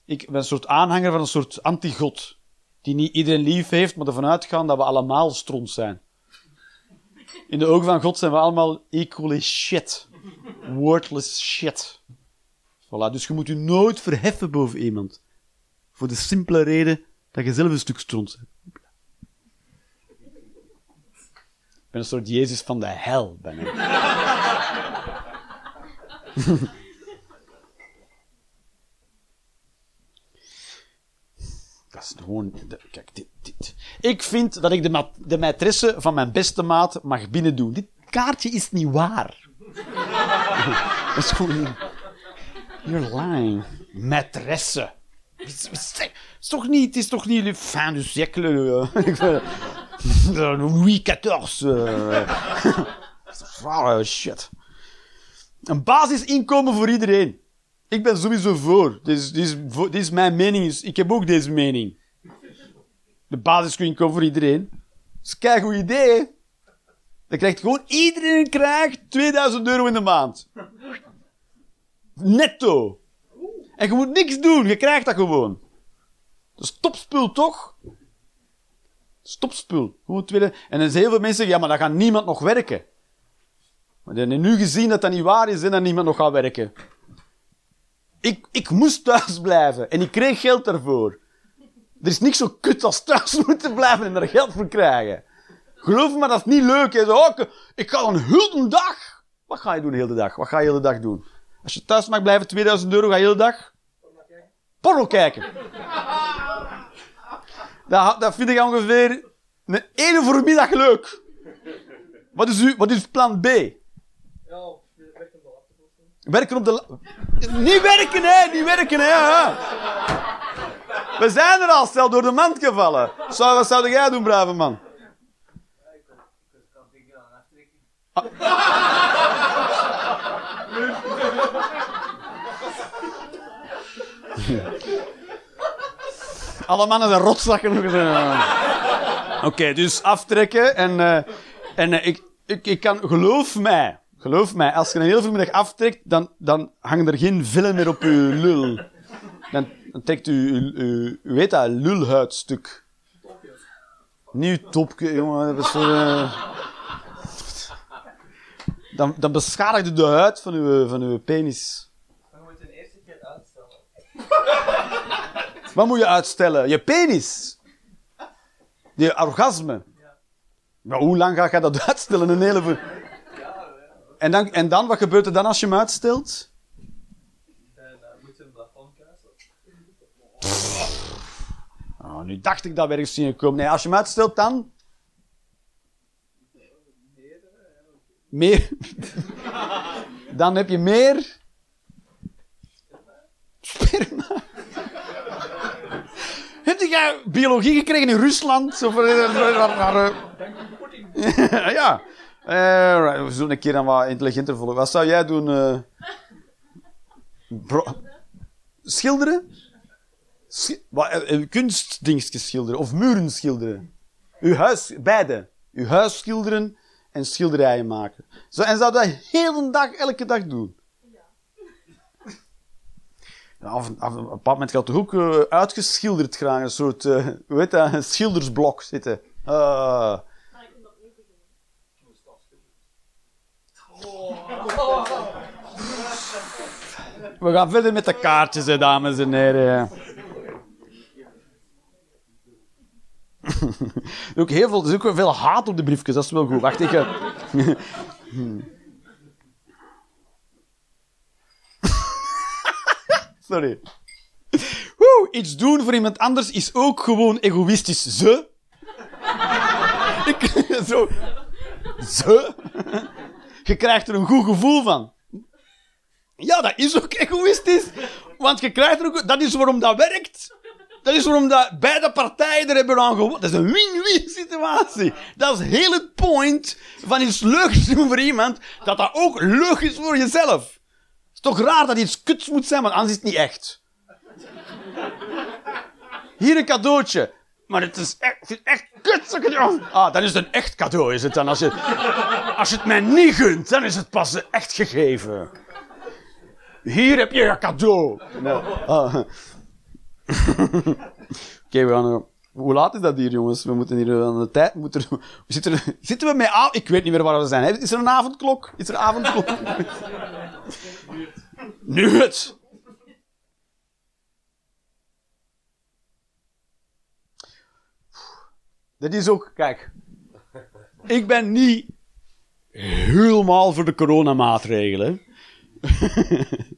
Speaker 2: Ik ben een soort aanhanger van een soort antigod. Die niet iedereen lief heeft, maar ervan uitgaan dat we allemaal stront zijn. In de ogen van God zijn we allemaal equally shit. Worthless shit. Voilà, dus je moet je nooit verheffen boven iemand. Voor de simpele reden dat je zelf een stuk stront bent. Ik ben een soort Jezus van de hel, ben ik. [LAUGHS] dit. Ik vind dat ik de, ma- de maîtresse van mijn beste maat mag binnendoen. Dit kaartje is niet waar. [LAUGHS] dat is gewoon. You're lying. Maîtresse. Het is, toch niet... Is toch niet fin du siècle. eh, [LAUGHS] weet- eh, Louis XIV. eh. Rare shit. Een basisinkomen voor iedereen. Ik ben sowieso voor. Dit is, mijn mening. Ik heb ook deze mening. De basisinkomen voor iedereen. Dat is een goed idee? Dan krijgt gewoon iedereen krijgt 2000 euro in de maand. Netto. En je moet niks doen, je krijgt dat gewoon. Dat is topspul, toch? Dat is topspul. Gewoon tweede... En dan zijn heel veel mensen zeggen, ja, maar dan gaat niemand nog werken. Maar die hebben nu gezien dat dat niet waar is en dat niemand nog gaat werken. Ik, ik moest thuis blijven en ik kreeg geld daarvoor. Er is niks zo kut als thuis [LAUGHS] moeten blijven en er geld voor krijgen. Geloof me, dat is niet leuk. Ik, ga een hele dag. Wat ga je doen de hele dag? Wat ga je de hele dag doen? Als je thuis mag blijven, 2000 euro, ga je de hele dag? Porno kijken. [LAUGHS] Dat, vind ik ongeveer een ene voormiddag leuk. Wat is, u, wat is plan B?
Speaker 5: Ja, je werkt op de laptop of zo.
Speaker 2: Werken op de... Niet werken, hè. Niet werken, hè. We zijn er al, stel door de mand gevallen. Zou, wat zou jij doen, brave man? Alle mannen zijn rotzakken. Oké, dus aftrekken. En, eh, en eh, ik, ik, ik kan, geloof mij, geloof mij, als je een heel vanmiddag aftrekt, dan, dan hangen er geen villen meer op je lul. Dan, dan trekt u, u, u, u weet dat, lulhuidstuk. Niet uw topje, jongen. Dat is, eh, dan, dan beschadigt u de huid van uw, van uw penis.
Speaker 6: We moeten de eerste keer uitstellen.
Speaker 2: Wat moet je uitstellen? Je penis. Je orgasme. Maar hoe lang ga je dat uitstellen? Een hele... En dan, en dan, wat gebeurt er dan als je hem uitstelt?
Speaker 6: Dan uh, moeten we een plafond kruisen.
Speaker 2: Oh, nu dacht ik dat we ergens zien komen. Nee, als je hem uitstelt, dan... Meer. [LAUGHS] dan heb je meer... Sperma. [LAUGHS] Heb jij biologie gekregen in Rusland? Of, eh, [LAUGHS] ja. Eh, right, we zullen een keer dan wat intelligenter volgen. Wat zou jij doen? eh? Schilderen? Sch- eh, eh, kunstdingetjes schilderen of muren schilderen. Uw huis, beide. Uw huis schilderen en schilderijen maken. Zo, en zou dat heel de dag, elke dag doen? Ja, af, op een bepaald moment gaat ook eh, uitgeschilderd graag een soort, dat, een schildersblok zitten. Ah.
Speaker 3: Maar ik kan dat niet beginnen.
Speaker 2: We gaan verder met de kaartjes, hè, dames en heren. [LAUGHS] Er ook heel veel, er is ook veel haat op de briefjes, dat is wel goed. Wacht, ik... eh, [LAUGHS] Sorry. Iets doen voor iemand anders is ook gewoon egoïstisch. Ze. [LAUGHS] Ik, zo. Ze. Je krijgt er een goed gevoel van. Ja, dat is ook egoïstisch. Want je krijgt er ook... Dat is waarom dat werkt. Dat is waarom dat beide partijen er hebben aan gewonnen. Dat is een win-win situatie. Dat is heel het point van iets leuks doen voor iemand, dat dat ook leuk is voor jezelf. Het is toch raar dat iets kuts moet zijn, want anders is het niet echt. Hier een cadeautje. Maar het is echt, het echt kut. Ah, dan is het een echt cadeau, is het dan. Als je, als je het mij niet gunt, dan is het pas echt gegeven. Hier heb je een cadeau. Nou, ah. [LAUGHS] Oké, we gaan... er- Hoe laat is dat hier, jongens? We moeten hier aan de tijd... Zitten, er- zitten we met... av- Ik weet niet meer waar we zijn. hè. Is er een avondklok? Is er een avondklok? [LAUGHS] nu het. Dat is ook... Kijk. Ik ben niet helemaal voor de coronamaatregelen. [LAUGHS]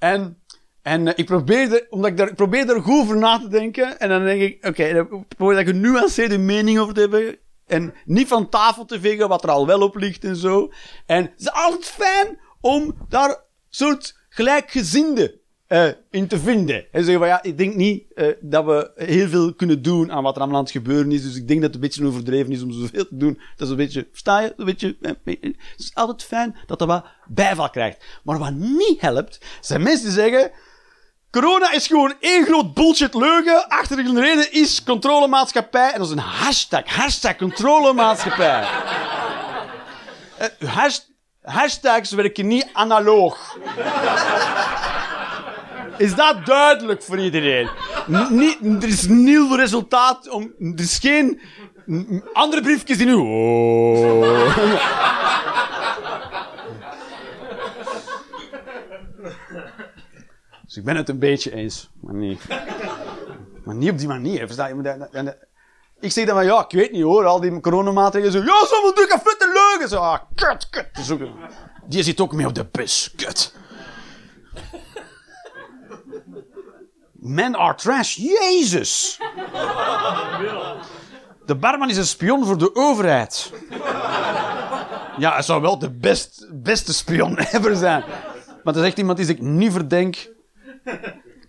Speaker 2: en en eh, ik probeer er, omdat ik daar, ik probeer er goed over na te denken. En dan denk ik, oké, dan probeer ik een genuanceerde mening over te hebben. En niet van tafel te vegen wat er al wel op ligt en zo. En het is altijd fijn om daar soort gelijkgezinden eh, in te vinden. En zeggen van ja, ik denk niet eh, dat we heel veel kunnen doen aan wat er aan het gebeuren is. Dus ik denk dat het een beetje overdreven is om zoveel te doen. Dat is een beetje, versta je? Een beetje, eh, het is altijd fijn dat dat wat bijval krijgt. Maar wat niet helpt, zijn mensen die zeggen... Corona is gewoon één groot bullshit leugen. Achter de reden is controlemaatschappij. En dat is een hashtag. Hashtag controlemaatschappij. [LAUGHS] Hash- hashtags werken niet analoog. Is dat duidelijk voor iedereen? Niet, er is nieuw resultaat. Om, er is geen andere briefjes in uw... Oh. Dus ik ben het een beetje eens. Maar niet, maar niet op die manier. Ik zeg dan van, ja, ik weet niet hoor, al die coronamaatregelen. Zo, ja, zo doe ik een vette leugen. Zo, ah, kut, kut. Die zit ook mee op de bus. Kut. Men are trash. Jezus. De barman is een spion voor de overheid. Ja, hij zou wel de best, beste spion [LAUGHS] ever zijn. Maar er echt iemand die ik niet verdenk.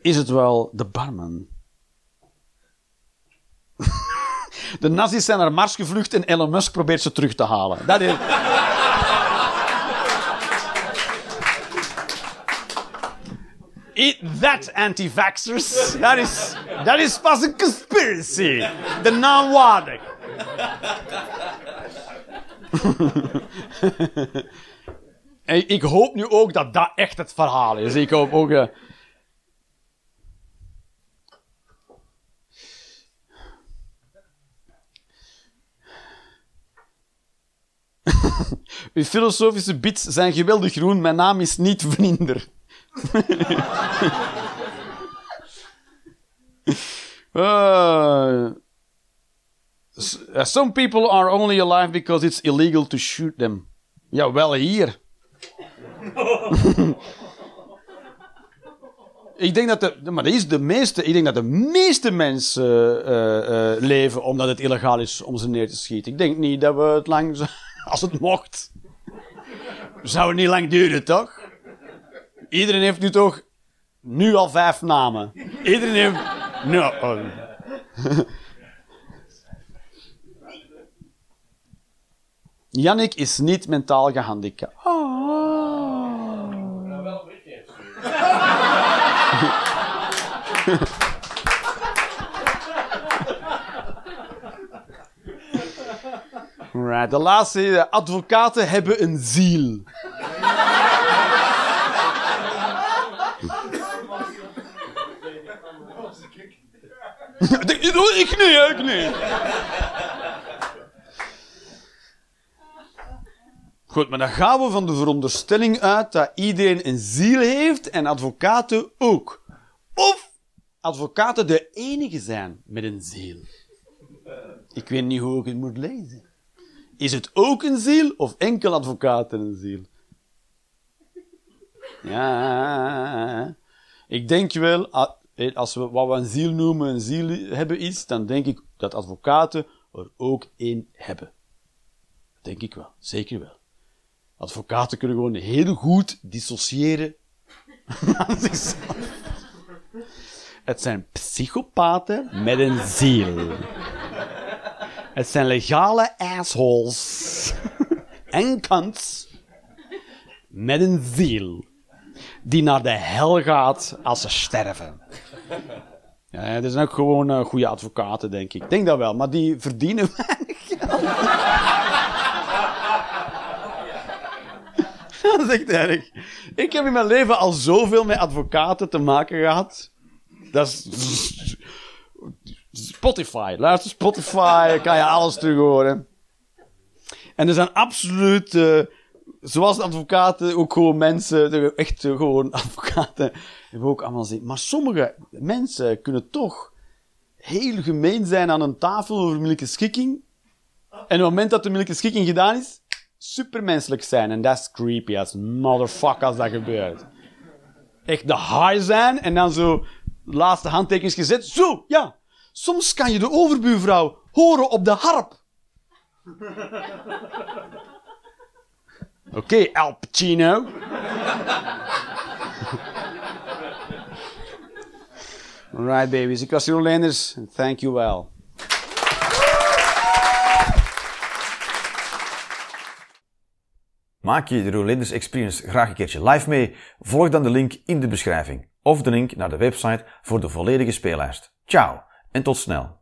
Speaker 2: Is het wel de barman? [LAUGHS] De nazi's zijn naar Mars gevlucht en Elon Musk probeert ze terug te halen. Dat is... Eat that, anti-vaxxers. Dat is, dat is pas een conspiracy. Waardig. [LAUGHS] En ik hoop nu ook dat dat echt het verhaal is. Ik hoop ook... eh, [LAUGHS] Uw filosofische bits zijn geweldig groen. Mijn naam is niet Vlinder. [LAUGHS] Uh, uh, some people are only alive because it's illegal to shoot them. Ja, wel hier. [LAUGHS] ik denk dat de, maar dat is de meeste, ik denk dat de meeste mensen eh, eh, leven omdat het illegaal is om ze neer te schieten. Ik denk niet dat we het lang, [LAUGHS] als het mocht, zou het niet lang duren, toch? Iedereen heeft nu toch nu al vijf namen. Iedereen heeft. Nou. oh. Jannik is niet mentaal gehandicapt. Oh.
Speaker 7: Wel.
Speaker 2: Right, de laatste. advocaten hebben een ziel. Ik niet, ik niet. Goed, maar dan gaan we van de veronderstelling uit dat iedereen een ziel heeft en advocaten ook. Of advocaten de enige zijn met een ziel. Ik weet niet hoe ik het moet lezen. Is het ook een ziel of enkel advocaten een ziel? Ja, ik denk wel, a- eh, als we wat we een ziel noemen, een ziel hebben iets, dan denk ik dat advocaten er ook één hebben. Denk ik wel, zeker wel. Advocaten kunnen gewoon heel goed dissociëren [LAUGHS] aan zichzelf. Het zijn psychopaten met een ziel. Het zijn legale assholes. en kants. Met een ziel. Die naar de hel gaat als ze sterven. [LAUGHS] Ja, er zijn ook gewoon eh, goede advocaten, denk ik. Ik denk dat wel, maar die verdienen [LAUGHS] weinig geld. [LAUGHS] dat is echt erg. Ik heb in mijn leven al zoveel met advocaten te maken gehad. Dat is... Spotify. Luister Spotify, kan je alles terug horen. En er zijn absoluut, zoals advocaten, ook gewoon mensen, echt gewoon [LAUGHS] advocaten, hebben ook allemaal zin. Maar sommige mensen kunnen toch heel gemeen zijn aan een tafel over middelijke schikking. En op het moment dat de middelijke schikking gedaan is, supermenselijk zijn. En dat is creepy as motherfucker als dat gebeurt. Echt de high zijn en dan zo laatste handtekens gezet. Zo, ja. Soms kan je de overbuurvrouw horen op de harp. Oké, Al Pacino. Alright, babies. Ik was Jeroen Leenders. Thank you well.
Speaker 1: Maak je de Rolanders Experience graag een keertje live mee? Volg dan de link in de beschrijving of de link naar de website voor de volledige speellijst. Ciao en tot snel.